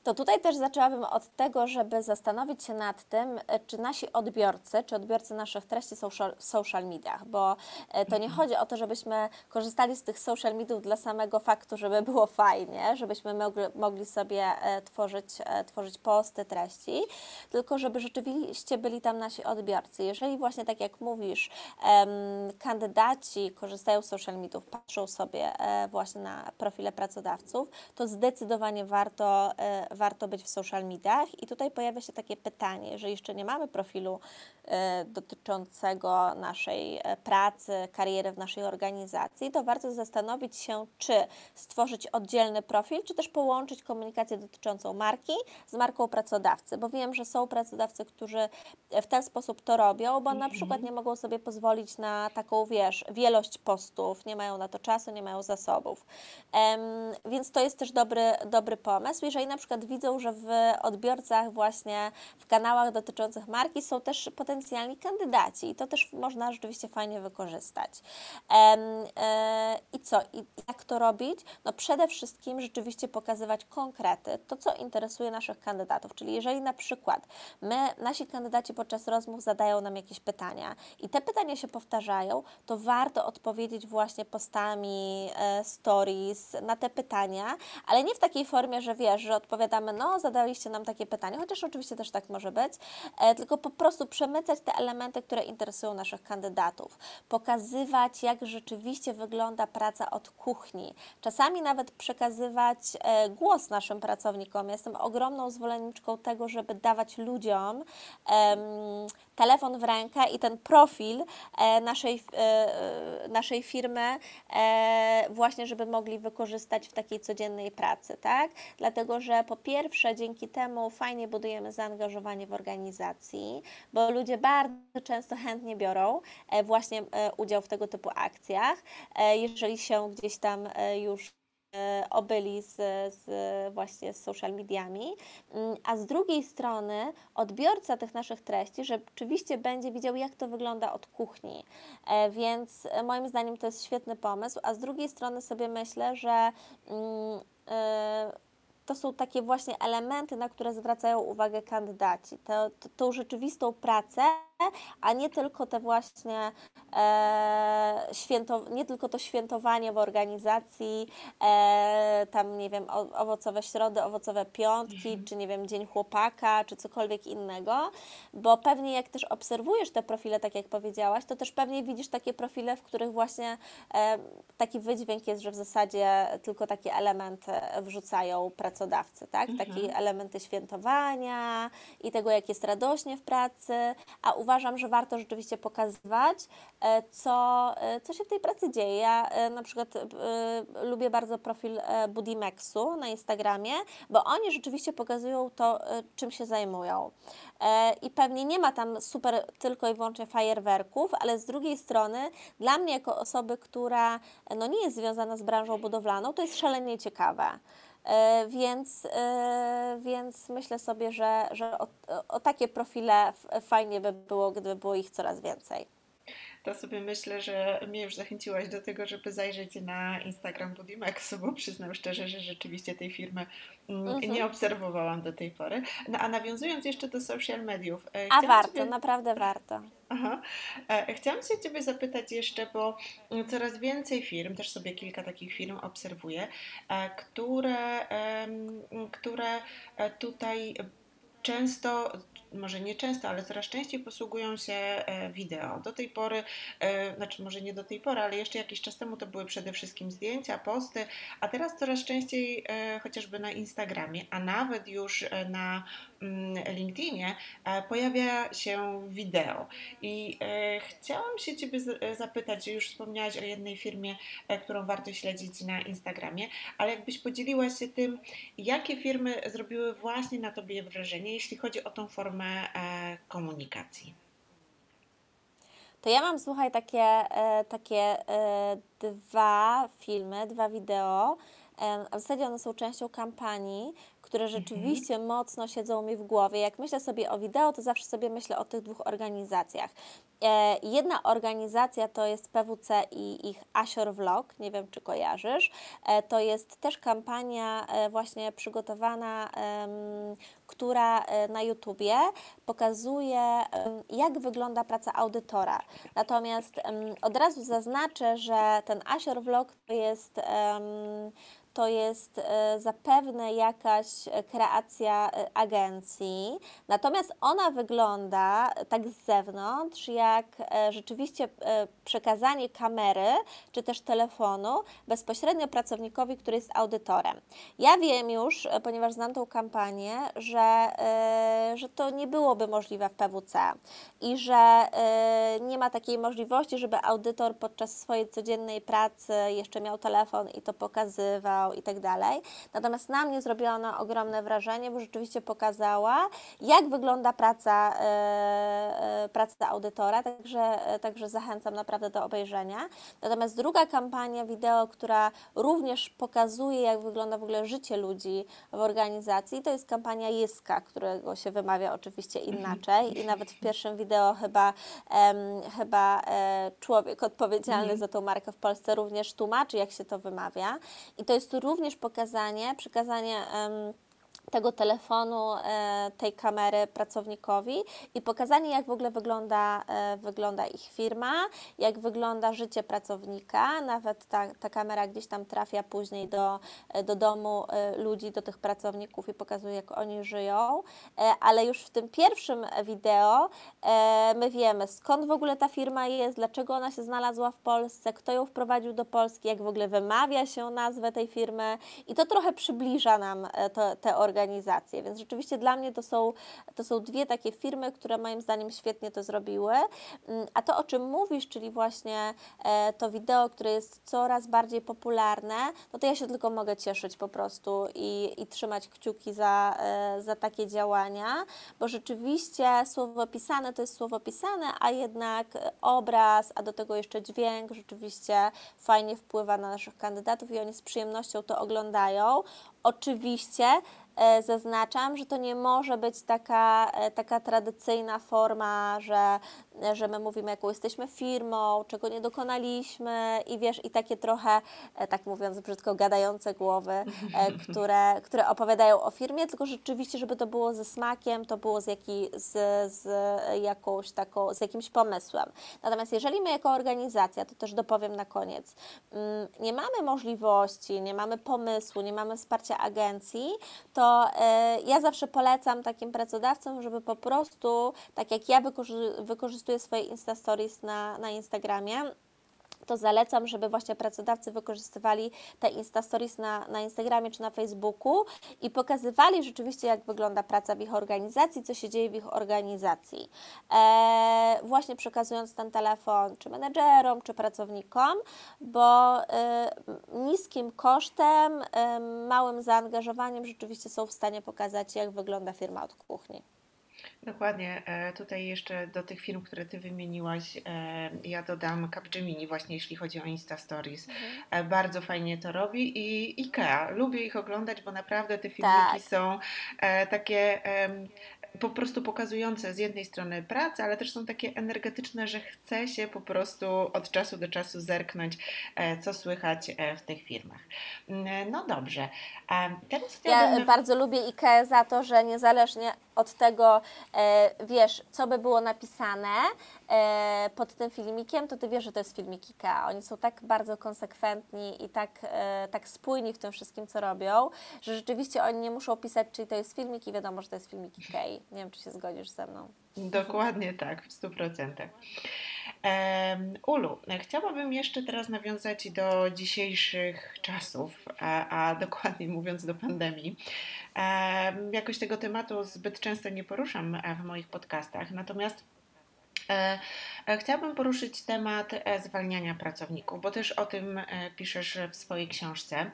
[SPEAKER 2] To tutaj też zaczęłabym od tego, żeby zastanowić się nad tym, e, czy nasi odbiorcy, czy odbiorcy naszych treści są w social mediach, bo e, to nie chodzi o to, żebyśmy korzystali z tych social mediów dla samego faktu, żeby było fajnie, żebyśmy mogli, sobie e, tworzyć, tworzyć posty, treści, tylko żeby rzeczywiście byli tam nasi odbiorcy. Jeżeli właśnie tak jak mówisz, kandydaci korzystają z social mediów, patrzą sobie właśnie na profile pracodawców, to zdecydowanie warto, warto być w social mediach. I tutaj pojawia się takie pytanie, jeżeli jeszcze nie mamy profilu e, dotyczącego naszej e, pracy, kariery w naszej organizacji, to warto zastanowić się, czy stworzyć oddzielny profil, czy też połączyć komunikację dotyczącą marki z marką pracodawcy, bo wiem, że są pracodawcy, którzy w ten sposób to robią, bo na przykład nie mogą sobie pozwolić na taką, wiesz, wielość postów, nie mają na to czasu, nie mają zasobów. Em, więc to jest też dobry, dobry pomysł. Jeżeli na przykład widzą, że w odbiorcach właśnie w kanałach dotyczących marki są też potencjalni kandydaci i to też można rzeczywiście fajnie wykorzystać. E, I co? I jak to robić? No przede wszystkim rzeczywiście pokazywać konkrety, to co interesuje naszych kandydatów, czyli jeżeli na przykład my, nasi kandydaci podczas rozmów zadają nam jakieś pytania i te pytania się powtarzają, to warto odpowiedzieć właśnie postami, e, stories na te pytania, ale nie w takiej formie, że wiesz, że odpowiadamy, no zadaliście nam takie pytanie, chociaż oczywiście też tak może być, e, tylko po prostu przemycać te elementy, które interesują naszych kandydatów, pokazywać, jak rzeczywiście wygląda praca od kuchni, czasami nawet przekazywać e, głos naszym pracownikom. Jestem ogromną zwolenniczką tego, żeby dawać ludziom telefon w rękę i ten profil e, naszej, e, e, naszej firmy właśnie, żeby mogli wykorzystać w takiej codziennej pracy, tak? Dlatego, że po pierwsze dzięki temu fajnie budujemy zaangażowanie w organizacji, bo ludzie bardzo często chętnie biorą właśnie udział w tego typu akcjach, jeżeli się gdzieś tam już obyli z, z właśnie z social mediami, Mm, a z drugiej strony odbiorca tych naszych treści rzeczywiście będzie widział, jak to wygląda od kuchni. E, Więc e, moim zdaniem to jest świetny pomysł, a z drugiej strony sobie myślę, że mm, e, to są takie właśnie elementy, na które zwracają uwagę kandydaci. To, tą rzeczywistą pracę, a nie tylko te właśnie e, święto, nie tylko to świętowanie w organizacji, e, tam nie wiem, o, owocowe środy, owocowe piątki, czy nie wiem, dzień chłopaka, czy cokolwiek innego, bo pewnie jak też obserwujesz te profile, tak jak powiedziałaś, to też pewnie widzisz takie profile, w których właśnie e, taki wydźwięk jest, że w zasadzie tylko takie elementy wrzucają pracodawcy, tak? Takie elementy świętowania i tego, jak jest radośnie w pracy, a uważam, że warto rzeczywiście pokazywać, e, co, e, co się w tej pracy dzieje. Ja e, na przykład lubię bardzo profil Budimexu na Instagramie, bo oni rzeczywiście pokazują to, czym się zajmują. I pewnie nie ma tam super tylko i wyłącznie fajerwerków, ale z drugiej strony dla mnie jako osoby, która no, nie jest związana z branżą budowlaną, to jest szalenie ciekawe. E, Więc, e, więc myślę sobie, że, że o, o takie profile fajnie by było, gdyby było ich coraz więcej.
[SPEAKER 1] To sobie myślę, że mnie już zachęciłaś do tego, żeby zajrzeć na Instagram Budimexu, bo przyznam szczerze, że rzeczywiście tej firmy mm,
[SPEAKER 2] Mhm.
[SPEAKER 1] nie obserwowałam do tej pory. No a nawiązując jeszcze do social mediów. e,
[SPEAKER 2] A warto,
[SPEAKER 1] Ciebie-
[SPEAKER 2] naprawdę warto.
[SPEAKER 1] Aha. E, Chciałam się Ciebie zapytać jeszcze, bo mm, coraz więcej firm, też sobie kilka takich firm obserwuję, e, które, które tutaj często, może nie często, ale coraz częściej posługują się e, wideo. Do tej pory, e, znaczy może nie do tej pory, ale jeszcze jakiś czas temu to były przede wszystkim zdjęcia, posty, a teraz coraz częściej e, chociażby na Instagramie, a nawet już na LinkedInie e, pojawia się wideo. I e, chciałam się Ciebie e, zapytać, już wspomniałaś o jednej firmie, którą warto śledzić na Instagramie, ale jakbyś podzieliła się tym, jakie firmy zrobiły właśnie na Tobie wrażenie, jeśli chodzi o tą formę komunikacji.
[SPEAKER 2] To ja mam, słuchaj, takie, takie dwa filmy, dwa wideo, a w zasadzie one są częścią kampanii, które rzeczywiście mocno siedzą mi w głowie. Jak myślę sobie o wideo, to zawsze sobie myślę o tych dwóch organizacjach. E, Jedna organizacja to jest PWC i ich Asior Vlog, nie wiem czy kojarzysz. E, To jest też kampania e, właśnie przygotowana, która na YouTubie pokazuje, jak wygląda praca audytora. Natomiast od razu zaznaczę, że ten Asior Vlog to jest to jest e, zapewne jakaś e, kreacja e, agencji, natomiast ona wygląda tak z zewnątrz, jak rzeczywiście przekazanie kamery czy też telefonu bezpośrednio pracownikowi, który jest audytorem. Ja wiem już, ponieważ znam tą kampanię, że, że to nie byłoby możliwe w PWC i że nie ma takiej możliwości, żeby audytor podczas swojej codziennej pracy jeszcze miał telefon i to pokazywał i tak dalej. Natomiast na mnie zrobiła ona ogromne wrażenie, bo rzeczywiście pokazała, jak wygląda praca, e, e, praca audytora, także, także zachęcam naprawdę do obejrzenia. Natomiast druga kampania wideo, która również pokazuje, jak wygląda w ogóle życie ludzi w organizacji, to jest kampania Jiska, którego się wymawia oczywiście
[SPEAKER 1] Mhm.
[SPEAKER 2] inaczej i nawet w pierwszym wideo chyba, chyba e, człowiek odpowiedzialny
[SPEAKER 1] Mhm.
[SPEAKER 2] za tą markę w Polsce również tłumaczy, jak się to wymawia. I to jest również pokazanie, przekazanie tego telefonu, e, tej kamery pracownikowi i pokazanie, jak w ogóle wygląda, e, wygląda ich firma, jak wygląda życie pracownika. Nawet ta, ta kamera gdzieś tam trafia później do, e, do domu ludzi, do tych pracowników i pokazuje, jak oni żyją. Ale już w tym pierwszym wideo my wiemy, skąd w ogóle ta firma jest, dlaczego ona się znalazła w Polsce, kto ją wprowadził do Polski, jak w ogóle wymawia się nazwę tej firmy i to trochę przybliża nam e, to, te organizacje. Więc rzeczywiście dla mnie to są, to są dwie takie firmy, które moim zdaniem świetnie to zrobiły. Mm, A to, o czym mówisz, czyli właśnie e, to wideo, które jest coraz bardziej popularne, no to ja się tylko mogę cieszyć po prostu i, i trzymać kciuki za, e, za takie działania, bo rzeczywiście słowo pisane to jest słowo pisane, a jednak obraz, a do tego jeszcze dźwięk rzeczywiście fajnie wpływa na naszych kandydatów i oni z przyjemnością to oglądają. Oczywiście zaznaczam, że to nie może być taka, e, taka tradycyjna forma, że, e, że my mówimy, jaką jesteśmy firmą, czego nie dokonaliśmy i wiesz, i takie trochę, e, tak mówiąc brzydko, gadające głowy, e, które, które opowiadają o firmie, tylko rzeczywiście, żeby to było ze smakiem, to było z, jaki, z, z jakąś taką, z jakimś pomysłem. Natomiast jeżeli my jako organizacja, to też dopowiem na koniec, mm, nie mamy możliwości, nie mamy pomysłu, nie mamy wsparcia agencji, to e, ja zawsze polecam takim pracodawcom, żeby po prostu, tak jak ja wykorzy- wykorzystuję swoje Insta Stories na, na Instagramie, to zalecam, żeby właśnie pracodawcy wykorzystywali te Insta Stories na, na Instagramie czy na Facebooku i pokazywali rzeczywiście, jak wygląda praca w ich organizacji, co się dzieje w ich organizacji. E, właśnie przekazując ten telefon czy menedżerom, czy pracownikom, bo e, niskim kosztem, e, małym zaangażowaniem rzeczywiście są w stanie pokazać, jak wygląda firma od kuchni.
[SPEAKER 1] Dokładnie. E, Tutaj jeszcze do tych firm, które Ty wymieniłaś, e, ja dodam Capgemini właśnie, jeśli chodzi o Insta Stories. E, Bardzo fajnie to robi i IKEA. Lubię ich oglądać, bo naprawdę te filmiki
[SPEAKER 2] Tak.
[SPEAKER 1] są takie po prostu pokazujące z jednej strony pracę, ale też są takie energetyczne, że chce się po prostu od czasu do czasu zerknąć, co słychać w tych firmach. Mm, No dobrze. Teraz
[SPEAKER 2] Ja
[SPEAKER 1] chciałabym...
[SPEAKER 2] bardzo lubię IKEA za to, że niezależnie od tego, e, wiesz, co by było napisane e, pod tym filmikiem, to ty wiesz, że to jest filmik IKEA. Oni są tak bardzo konsekwentni i tak, e, tak spójni w tym wszystkim, co robią, że rzeczywiście oni nie muszą pisać, czy to jest filmik i wiadomo, że to jest filmik IKEA. Nie wiem, czy się zgodzisz ze mną.
[SPEAKER 1] Dokładnie tak, w 100%. Em, Ulu, chciałabym jeszcze teraz nawiązać do dzisiejszych czasów, a, a dokładnie mówiąc do pandemii. Em, Jakoś tego tematu zbyt często nie poruszam e, w moich podcastach, natomiast e, e, chciałabym poruszyć temat zwalniania pracowników, bo też o tym piszesz w swojej książce.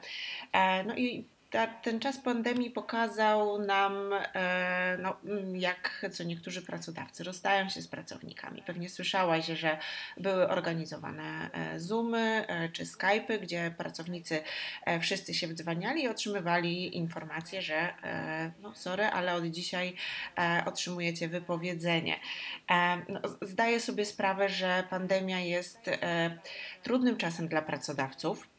[SPEAKER 1] No i ta, ten czas pandemii pokazał nam, e, no, mm, jak co niektórzy pracodawcy rozstają się z pracownikami. Pewnie słyszałaś, że były organizowane e, Zoomy e, czy Skype'y, gdzie pracownicy e, wszyscy się wdzwaniali i otrzymywali informację, że e, no sorry, ale od dzisiaj e, otrzymujecie wypowiedzenie. No, Zdaję sobie sprawę, że pandemia jest trudnym czasem dla pracodawców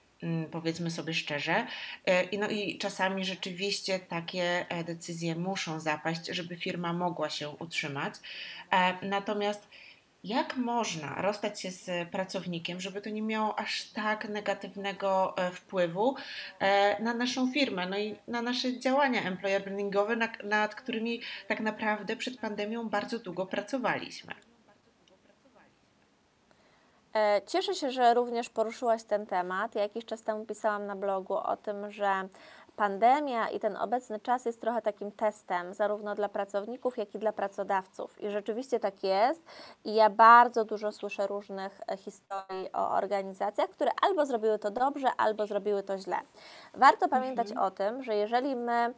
[SPEAKER 1] powiedzmy sobie szczerze. E, no i czasami rzeczywiście takie e, decyzje muszą zapaść, żeby firma mogła się utrzymać. E, Natomiast jak można rozstać się z pracownikiem, żeby to nie miało aż tak negatywnego wpływu na naszą firmę, no i na nasze działania employer brandingowe, nad którymi tak naprawdę przed pandemią bardzo długo pracowaliśmy.
[SPEAKER 2] E, Cieszę się, że również poruszyłaś ten temat. Ja jakiś czas temu pisałam na blogu o tym, że pandemia i ten obecny czas jest trochę takim testem, zarówno dla pracowników, jak i dla pracodawców. I rzeczywiście tak jest. I ja bardzo dużo słyszę różnych e, historii o organizacjach, które albo zrobiły to dobrze, albo zrobiły to źle. Warto pamiętać
[SPEAKER 1] Mhm.
[SPEAKER 2] o tym, że jeżeli my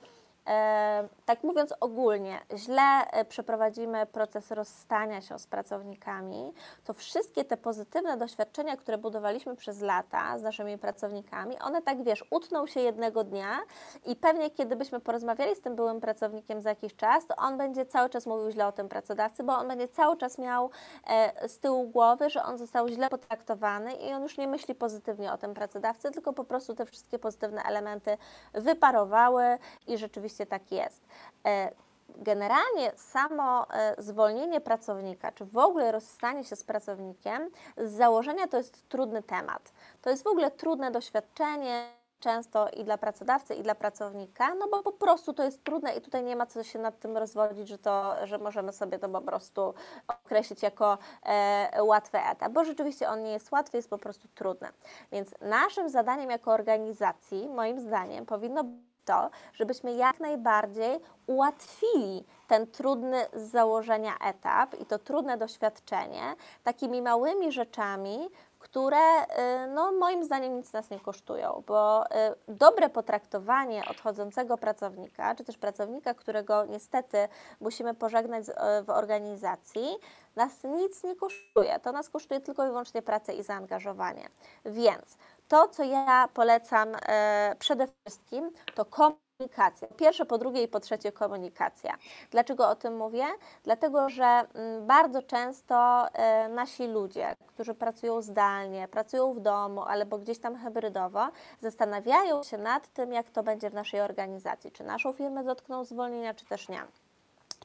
[SPEAKER 2] tak mówiąc ogólnie, źle e, przeprowadzimy proces rozstania się z pracownikami, to wszystkie te pozytywne doświadczenia, które budowaliśmy przez lata z naszymi pracownikami, one tak wiesz, utną się jednego dnia i pewnie kiedy byśmy porozmawiali z tym byłym pracownikiem za jakiś czas, to on będzie cały czas mówił źle o tym pracodawcy, bo on będzie cały czas miał e, z tyłu głowy, że on został źle potraktowany i on już nie myśli pozytywnie o tym pracodawcy, tylko po prostu te wszystkie pozytywne elementy wyparowały i rzeczywiście tak jest. E, Generalnie samo e, zwolnienie pracownika, czy w ogóle rozstanie się z pracownikiem, z założenia to jest trudny temat. To jest w ogóle trudne doświadczenie, często i dla pracodawcy, i dla pracownika, no bo po prostu to jest trudne i tutaj nie ma co się nad tym rozwodzić, że, to, że możemy sobie to po prostu określić jako e, łatwy etap, bo rzeczywiście on nie jest łatwy, jest po prostu trudny. Więc naszym zadaniem jako organizacji, moim zdaniem, powinno być to, żebyśmy jak najbardziej ułatwili ten trudny z założenia etap i to trudne doświadczenie takimi małymi rzeczami, które y, no, moim zdaniem nic nas nie kosztują, bo y, dobre potraktowanie odchodzącego pracownika, czy też pracownika, którego niestety musimy pożegnać y, w organizacji, nas nic nie kosztuje. To nas kosztuje tylko i wyłącznie pracę i zaangażowanie. Więc to, co ja polecam e, przede wszystkim, to komunikacja. Pierwsze, po drugie i po trzecie komunikacja. Dlaczego o tym mówię? Dlatego, że mm, bardzo często e, nasi ludzie, którzy pracują zdalnie, pracują w domu albo gdzieś tam hybrydowo, zastanawiają się nad tym, jak to będzie w naszej organizacji. Czy naszą firmę dotkną zwolnienia, czy też nie.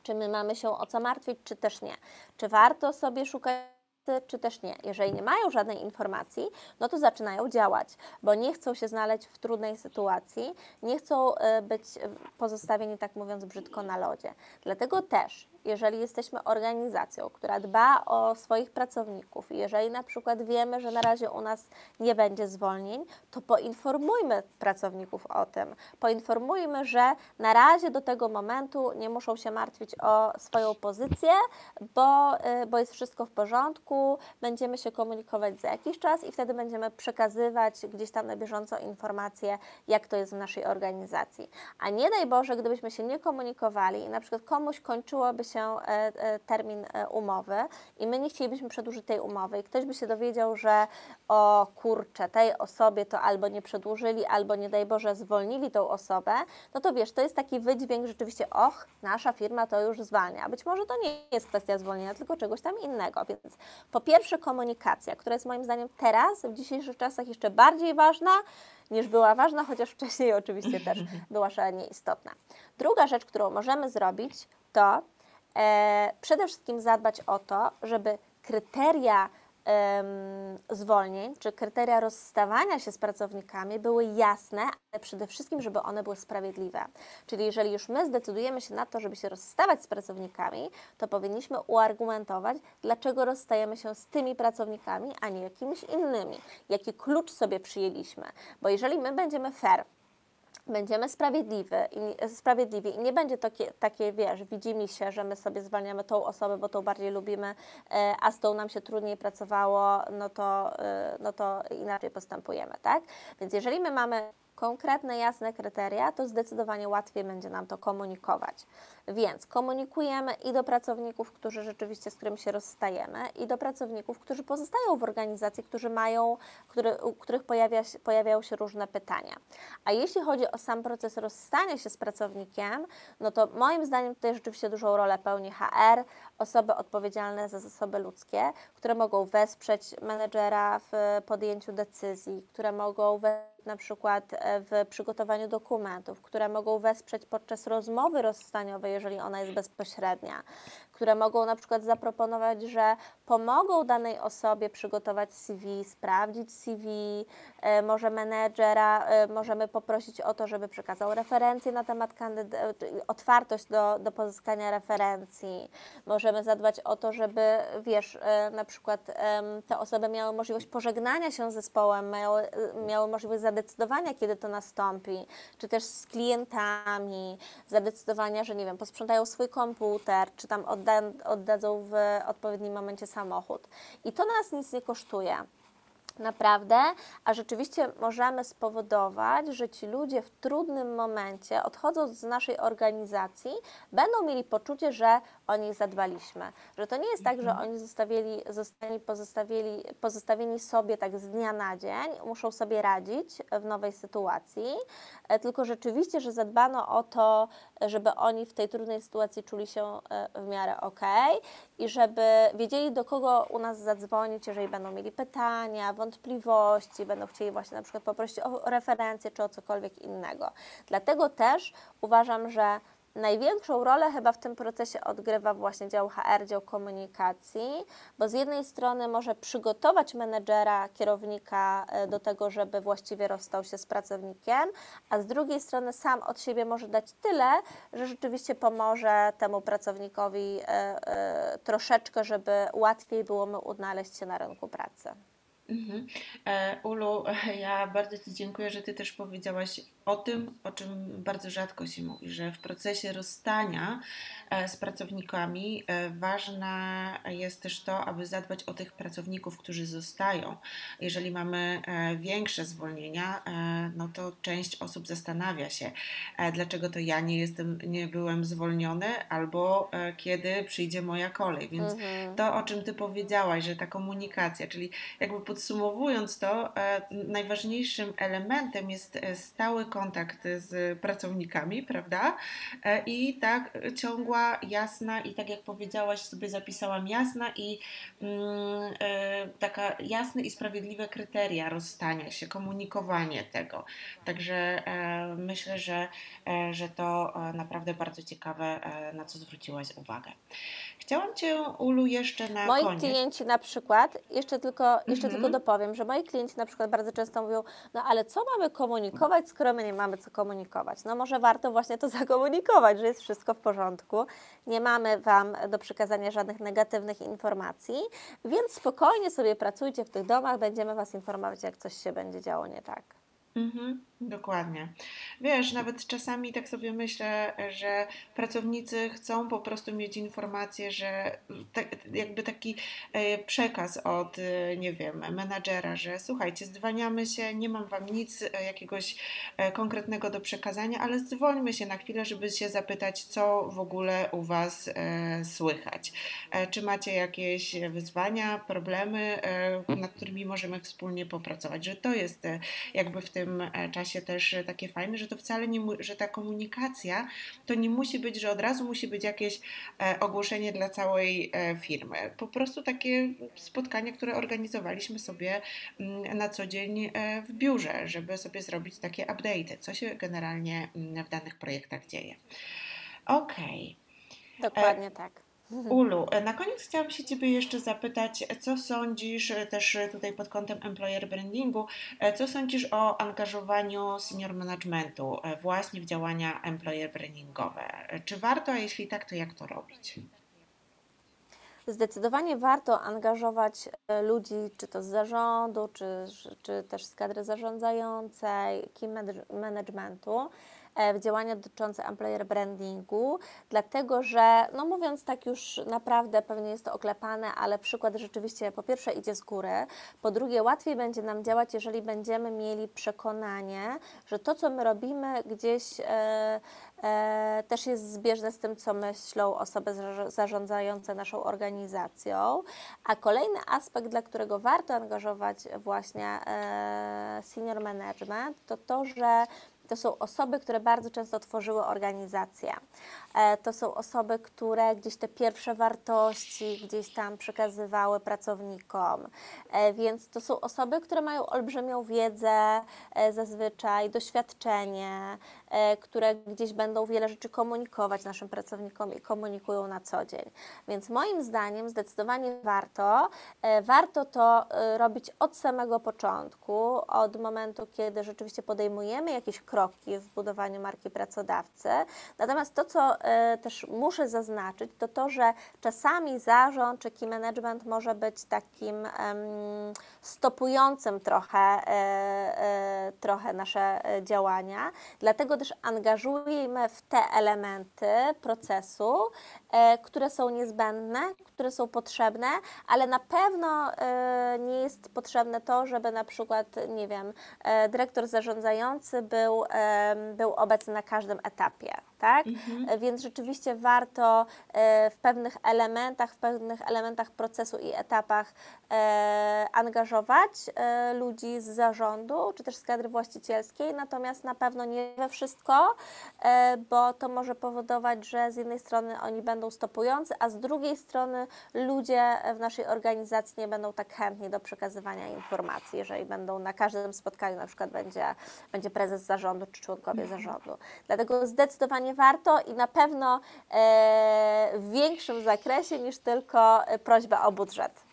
[SPEAKER 2] Czy my mamy się o co martwić, czy też nie. Czy warto sobie szukać czy też nie. Jeżeli nie mają żadnej informacji, no to zaczynają działać, bo nie chcą się znaleźć w trudnej sytuacji, nie chcą e, być e, pozostawieni, tak mówiąc brzydko, na lodzie. Dlatego też, jeżeli jesteśmy organizacją, która dba o swoich pracowników jeżeli na przykład wiemy, że na razie u nas nie będzie zwolnień, to poinformujmy pracowników o tym. Poinformujmy, że na razie do tego momentu nie muszą się martwić o swoją pozycję, bo, y, bo jest wszystko w porządku, będziemy się komunikować za jakiś czas i wtedy będziemy przekazywać gdzieś tam na bieżąco informacje, jak to jest w naszej organizacji. A nie daj Boże, gdybyśmy się nie komunikowali i na przykład komuś kończyłoby się e, e, termin e, umowy i my nie chcielibyśmy przedłużyć tej umowy i ktoś by się dowiedział, że o kurczę, tej osobie to albo nie przedłużyli, albo nie daj Boże zwolnili tą osobę, no to wiesz, to jest taki wydźwięk rzeczywiście, och, nasza firma to już zwalnia. Być może to nie jest kwestia zwolnienia, tylko czegoś tam innego. Więc po pierwsze komunikacja, która jest moim zdaniem teraz, w dzisiejszych czasach jeszcze bardziej ważna niż była ważna, chociaż wcześniej oczywiście też była szalenie istotna. Druga rzecz, którą możemy zrobić, to przede wszystkim zadbać o to, żeby kryteria zwolnień, czy kryteria rozstawania się z pracownikami były jasne, ale przede wszystkim, żeby one były sprawiedliwe. Czyli jeżeli już my zdecydujemy się na to, żeby się rozstawać z pracownikami, to powinniśmy uargumentować, dlaczego rozstajemy się z tymi pracownikami, a nie jakimiś innymi. Jaki klucz sobie przyjęliśmy. Bo jeżeli my będziemy fair, będziemy sprawiedliwi i, sprawiedliwi i nie będzie takie, takie, wiesz, widzimy się, że my sobie zwalniamy tą osobę, bo tą bardziej lubimy, e, a z tą nam się trudniej pracowało, no to, e, no to inaczej postępujemy, tak? Więc jeżeli my mamy konkretne, jasne kryteria, to zdecydowanie łatwiej będzie nam to komunikować. Więc komunikujemy i do pracowników, którzy rzeczywiście z którymi się rozstajemy, i do pracowników, którzy pozostają w organizacji, którzy mają, który, u których pojawia się, pojawiają się różne pytania. A jeśli chodzi o sam proces rozstania się z pracownikiem, no to moim zdaniem tutaj rzeczywiście dużą rolę pełni HR, osoby odpowiedzialne za zasoby ludzkie, które mogą wesprzeć menedżera w podjęciu decyzji, które mogą wesprzeć na przykład e, w przygotowaniu dokumentów, które mogą wesprzeć podczas rozmowy rozstaniowej, jeżeli ona jest bezpośrednia, które mogą na przykład zaproponować, że pomogą danej osobie przygotować CV, sprawdzić CV, e, może menedżera, e, możemy poprosić o to, żeby przekazał referencje na temat kandydata, otwartość do, do pozyskania referencji. Możemy zadbać o to, żeby, wiesz, e, na przykład te osoby miały możliwość pożegnania się z zespołem, miały, miały możliwość zadecydowania, kiedy to nastąpi, czy też z klientami, zadecydowania, że nie wiem, posprzątają swój komputer, czy tam odda, oddadzą w odpowiednim momencie samochód. I to nas nic nie kosztuje naprawdę, a rzeczywiście możemy spowodować, że ci ludzie w trudnym momencie, odchodząc z naszej organizacji, będą mieli poczucie, że o nich zadbaliśmy. Że to nie jest tak, że mhm. oni zostawili, zostali pozostawieni, pozostawieni sobie tak z dnia na dzień, muszą sobie radzić w nowej sytuacji, e, tylko rzeczywiście, że zadbano o to, żeby oni w tej trudnej sytuacji czuli się e, w miarę ok i żeby wiedzieli, do kogo u nas zadzwonić, jeżeli będą mieli pytania, wątpliwości, będą chcieli właśnie na przykład poprosić o referencję czy o cokolwiek innego. Dlatego też uważam, że Największą rolę chyba w tym procesie odgrywa właśnie dział HR, dział komunikacji, bo z jednej strony może przygotować menedżera, kierownika e, do tego, żeby właściwie rozstał się z pracownikiem, a z drugiej strony sam od siebie może dać tyle, że rzeczywiście pomoże temu pracownikowi e, e, troszeczkę, żeby łatwiej było mu odnaleźć się na rynku pracy.
[SPEAKER 1] Mhm. Ulu, ja bardzo Ci dziękuję, że Ty też powiedziałaś o tym, o czym bardzo rzadko się mówi, że w procesie rozstania e, z pracownikami e, ważne jest też to, aby zadbać o tych pracowników, którzy zostają. Jeżeli mamy e, większe zwolnienia, no to część osób zastanawia się, dlaczego to ja nie jestem, nie byłem zwolniony, albo kiedy przyjdzie moja kolej. Więc mhm. to, o czym ty powiedziałaś, że ta komunikacja, czyli jakby podsumowując to, najważniejszym elementem jest stały kontakt z pracownikami, prawda? E, I tak ciągła, jasna i tak jak powiedziałaś, sobie zapisałam jasna i mm, e, taka jasne i sprawiedliwe kryteria rozstania się, komunikowanie tego. Także e, myślę, że, że to naprawdę bardzo ciekawe, na co zwróciłaś uwagę. Chciałam Cię, Ulu, jeszcze na
[SPEAKER 2] Moi
[SPEAKER 1] koniec.
[SPEAKER 2] klienci na przykład, jeszcze tylko, jeszcze mhm. tylko dopowiem, że moi klienci na przykład bardzo często mówią, no ale co mamy komunikować, skoro my nie mamy co komunikować? No może warto właśnie to zakomunikować, że jest wszystko w porządku, nie mamy Wam do przekazania żadnych negatywnych informacji, więc spokojnie sobie pracujcie w tych domach, będziemy Was informować, jak coś się będzie działo nie tak.
[SPEAKER 1] Mhm. Dokładnie. Wiesz, nawet czasami tak sobie myślę, że pracownicy chcą po prostu mieć informację, że tak, jakby taki e, przekaz od, e, nie wiem, menadżera, że słuchajcie, zdwaniamy się, nie mam wam nic e, jakiegoś konkretnego do przekazania, ale zdwońmy się na chwilę, żeby się zapytać, co w ogóle u was słychać. Czy macie jakieś wyzwania, problemy, nad którymi możemy wspólnie popracować, że to jest jakby w tym czasie się też e, takie fajne, że to wcale nie, że ta komunikacja to nie musi być, że od razu musi być jakieś e, ogłoszenie dla całej e, firmy. Po prostu takie spotkanie, które organizowaliśmy sobie mm, na co dzień w biurze, żeby sobie zrobić takie update, co się generalnie mm, w danych projektach dzieje. Okej.
[SPEAKER 2] Okay. Dokładnie tak.
[SPEAKER 1] Ulu, na koniec chciałam się Ciebie jeszcze zapytać, co sądzisz też tutaj pod kątem employer brandingu, co sądzisz o angażowaniu senior managementu właśnie w działania employer brandingowe? Czy warto, a jeśli tak, to jak to robić?
[SPEAKER 2] Zdecydowanie warto angażować e, ludzi, czy to z zarządu, czy, czy też z kadry zarządzającej, key managementu E, w działania dotyczące employer brandingu, dlatego że, no mówiąc tak już naprawdę, pewnie jest to oklepane, ale przykład rzeczywiście po pierwsze idzie z góry, po drugie łatwiej będzie nam działać, jeżeli będziemy mieli przekonanie, że to, co my robimy gdzieś e, e, też jest zbieżne z tym, co myślą osoby zarządzające naszą organizacją. A kolejny aspekt, dla którego warto angażować właśnie e, senior management, to to, że to są osoby, które bardzo często tworzyły organizacje. E, to są osoby, które gdzieś te pierwsze wartości gdzieś tam przekazywały pracownikom. E, więc to są osoby, które mają olbrzymią wiedzę, e, zazwyczaj doświadczenie, które gdzieś będą wiele rzeczy komunikować naszym pracownikom i komunikują na co dzień. Więc moim zdaniem zdecydowanie warto, warto to robić od samego początku, od momentu, kiedy rzeczywiście podejmujemy jakieś kroki w budowaniu marki pracodawcy. Natomiast to, co też muszę zaznaczyć, to to, że czasami zarząd czy key management może być takim stopującym trochę, e, e, trochę nasze działania. Dlatego też angażujemy w te elementy procesu, e, które są niezbędne, które są potrzebne, ale na pewno e, nie jest potrzebne to, żeby na przykład, nie wiem, e, dyrektor zarządzający był, e, był obecny na każdym etapie tak? Mhm. E, więc rzeczywiście warto e, w pewnych elementach, w pewnych elementach procesu i etapach e, angażować ludzi z zarządu, czy też z kadry właścicielskiej, natomiast na pewno nie we wszystko, bo to może powodować, że z jednej strony oni będą stopujący, a z drugiej strony ludzie w naszej organizacji nie będą tak chętni do przekazywania informacji, jeżeli będą na każdym spotkaniu na przykład będzie, będzie prezes zarządu czy członkowie mhm. zarządu. Dlatego zdecydowanie warto i na pewno e, w większym zakresie niż tylko prośba o budżet.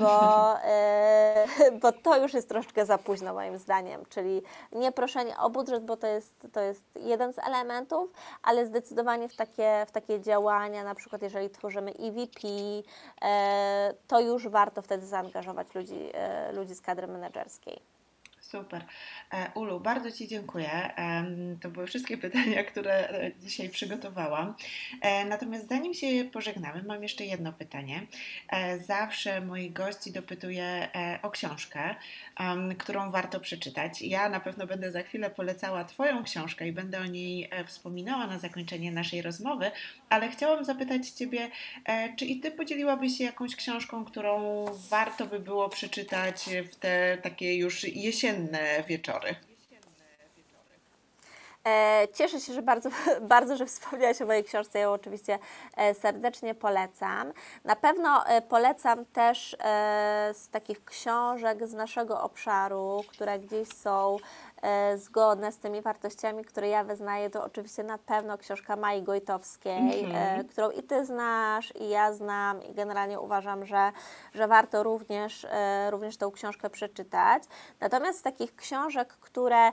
[SPEAKER 2] Bo, e, bo to już jest troszeczkę za późno moim zdaniem, czyli nie proszenie o budżet, bo to jest, to jest jeden z elementów, ale zdecydowanie w takie, w takie działania, na przykład jeżeli tworzymy EVP, e, to już warto wtedy zaangażować ludzi, e, ludzi z kadry menedżerskiej.
[SPEAKER 1] Super. E, Ulu, bardzo Ci dziękuję. To były wszystkie pytania, które e, dzisiaj przygotowałam. E, natomiast zanim się pożegnamy, mam jeszcze jedno pytanie. Zawsze moich gości dopytuję o książkę, którą warto przeczytać. Ja na pewno będę za chwilę polecała Twoją książkę i będę o niej wspominała na zakończenie naszej rozmowy, ale chciałam zapytać Ciebie, czy i Ty podzieliłabyś się jakąś książką, którą warto by było przeczytać w te takie już jesienne wieczory.
[SPEAKER 2] E, cieszę się, że bardzo, bardzo, że wspomniałaś o mojej książce. Ją oczywiście e, serdecznie polecam. Na pewno e, polecam też z takich książek z naszego obszaru, które gdzieś są E, zgodne z tymi wartościami, które ja wyznaję, to oczywiście na pewno książka Mai Gojtowskiej, mm -hmm. którą i Ty znasz, i ja znam, i generalnie uważam, że, że warto również, e, również tą książkę przeczytać. Natomiast z takich książek, które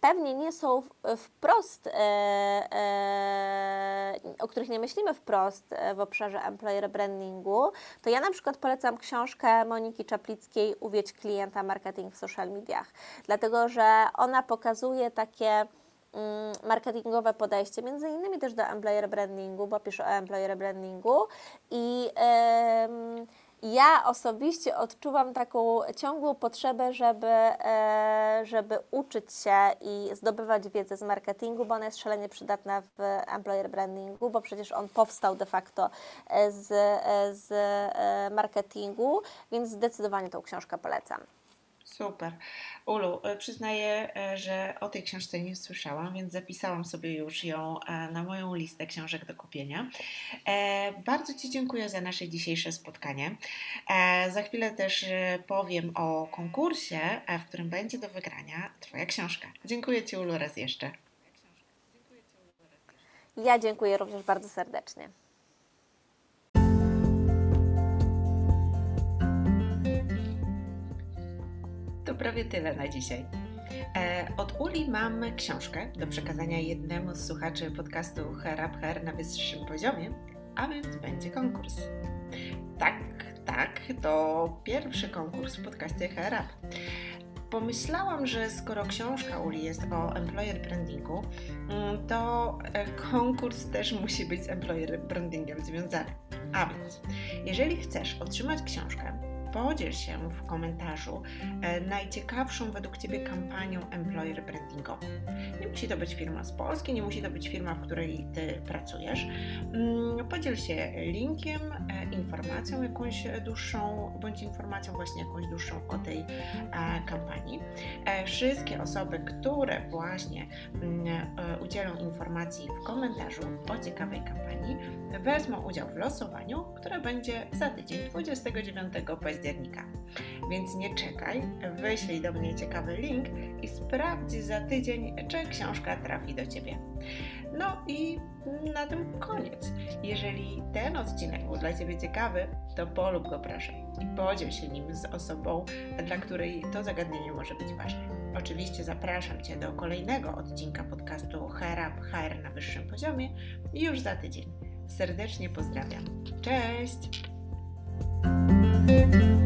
[SPEAKER 2] pewnie nie są wprost, o których nie myślimy wprost w obszarze employer brandingu, to ja na przykład polecam książkę Moniki Czaplickiej Uwiedź klienta marketing w social mediach, dlatego że ona pokazuje takie mm, marketingowe podejście, między innymi też do employer brandingu, bo pisze o employer brandingu i ja osobiście odczuwam taką ciągłą potrzebę, żeby, e, żeby uczyć się i zdobywać wiedzę z marketingu, bo ona jest szalenie przydatna w employer brandingu, bo przecież on powstał de facto e, z, e, z marketingu, więc zdecydowanie tą książkę polecam.
[SPEAKER 1] Super. Ulu, e, przyznaję, e, że o tej książce nie słyszałam, więc zapisałam sobie już ją e, na moją listę książek do kupienia. Bardzo Ci dziękuję za nasze dzisiejsze spotkanie. Za chwilę też powiem o konkursie, w którym będzie do wygrania Twoja książka. Dziękuję Ci, Ulu, raz jeszcze.
[SPEAKER 2] Ja dziękuję również bardzo serdecznie.
[SPEAKER 1] Prawie tyle na dzisiaj. E, od Uli mam książkę do przekazania jednemu z słuchaczy podcastu Her Up Her na wyższym poziomie, a więc będzie konkurs. Tak, tak, to pierwszy konkurs w podcaście Her Up. Pomyślałam, że skoro książka Uli jest o employer brandingu, mm, to e, konkurs też musi być z employer brandingiem związany. A więc, jeżeli chcesz otrzymać książkę, podziel się w komentarzu e, najciekawszą według Ciebie kampanią employer brandingową. Nie musi to być firma z Polski, nie musi to być firma, w której Ty pracujesz. Mm, podziel się linkiem, e, informacją jakąś dłuższą, bądź informacją właśnie jakąś dłuższą o tej e, kampanii. Wszystkie osoby, które właśnie mm, udzielą informacji w komentarzu o ciekawej kampanii, wezmą udział w losowaniu, które będzie za tydzień 29 października października. Więc nie czekaj, wyślij do mnie ciekawy link i sprawdź za tydzień, czy książka trafi do Ciebie. No i na tym koniec. Jeżeli ten odcinek był dla Ciebie ciekawy, to polub go proszę i podziel się nim z osobą, dla której to zagadnienie może być ważne. Oczywiście zapraszam Cię do kolejnego odcinka podcastu HR Up, HR na wyższym poziomie już za tydzień. Serdecznie pozdrawiam. Cześć! Thank you.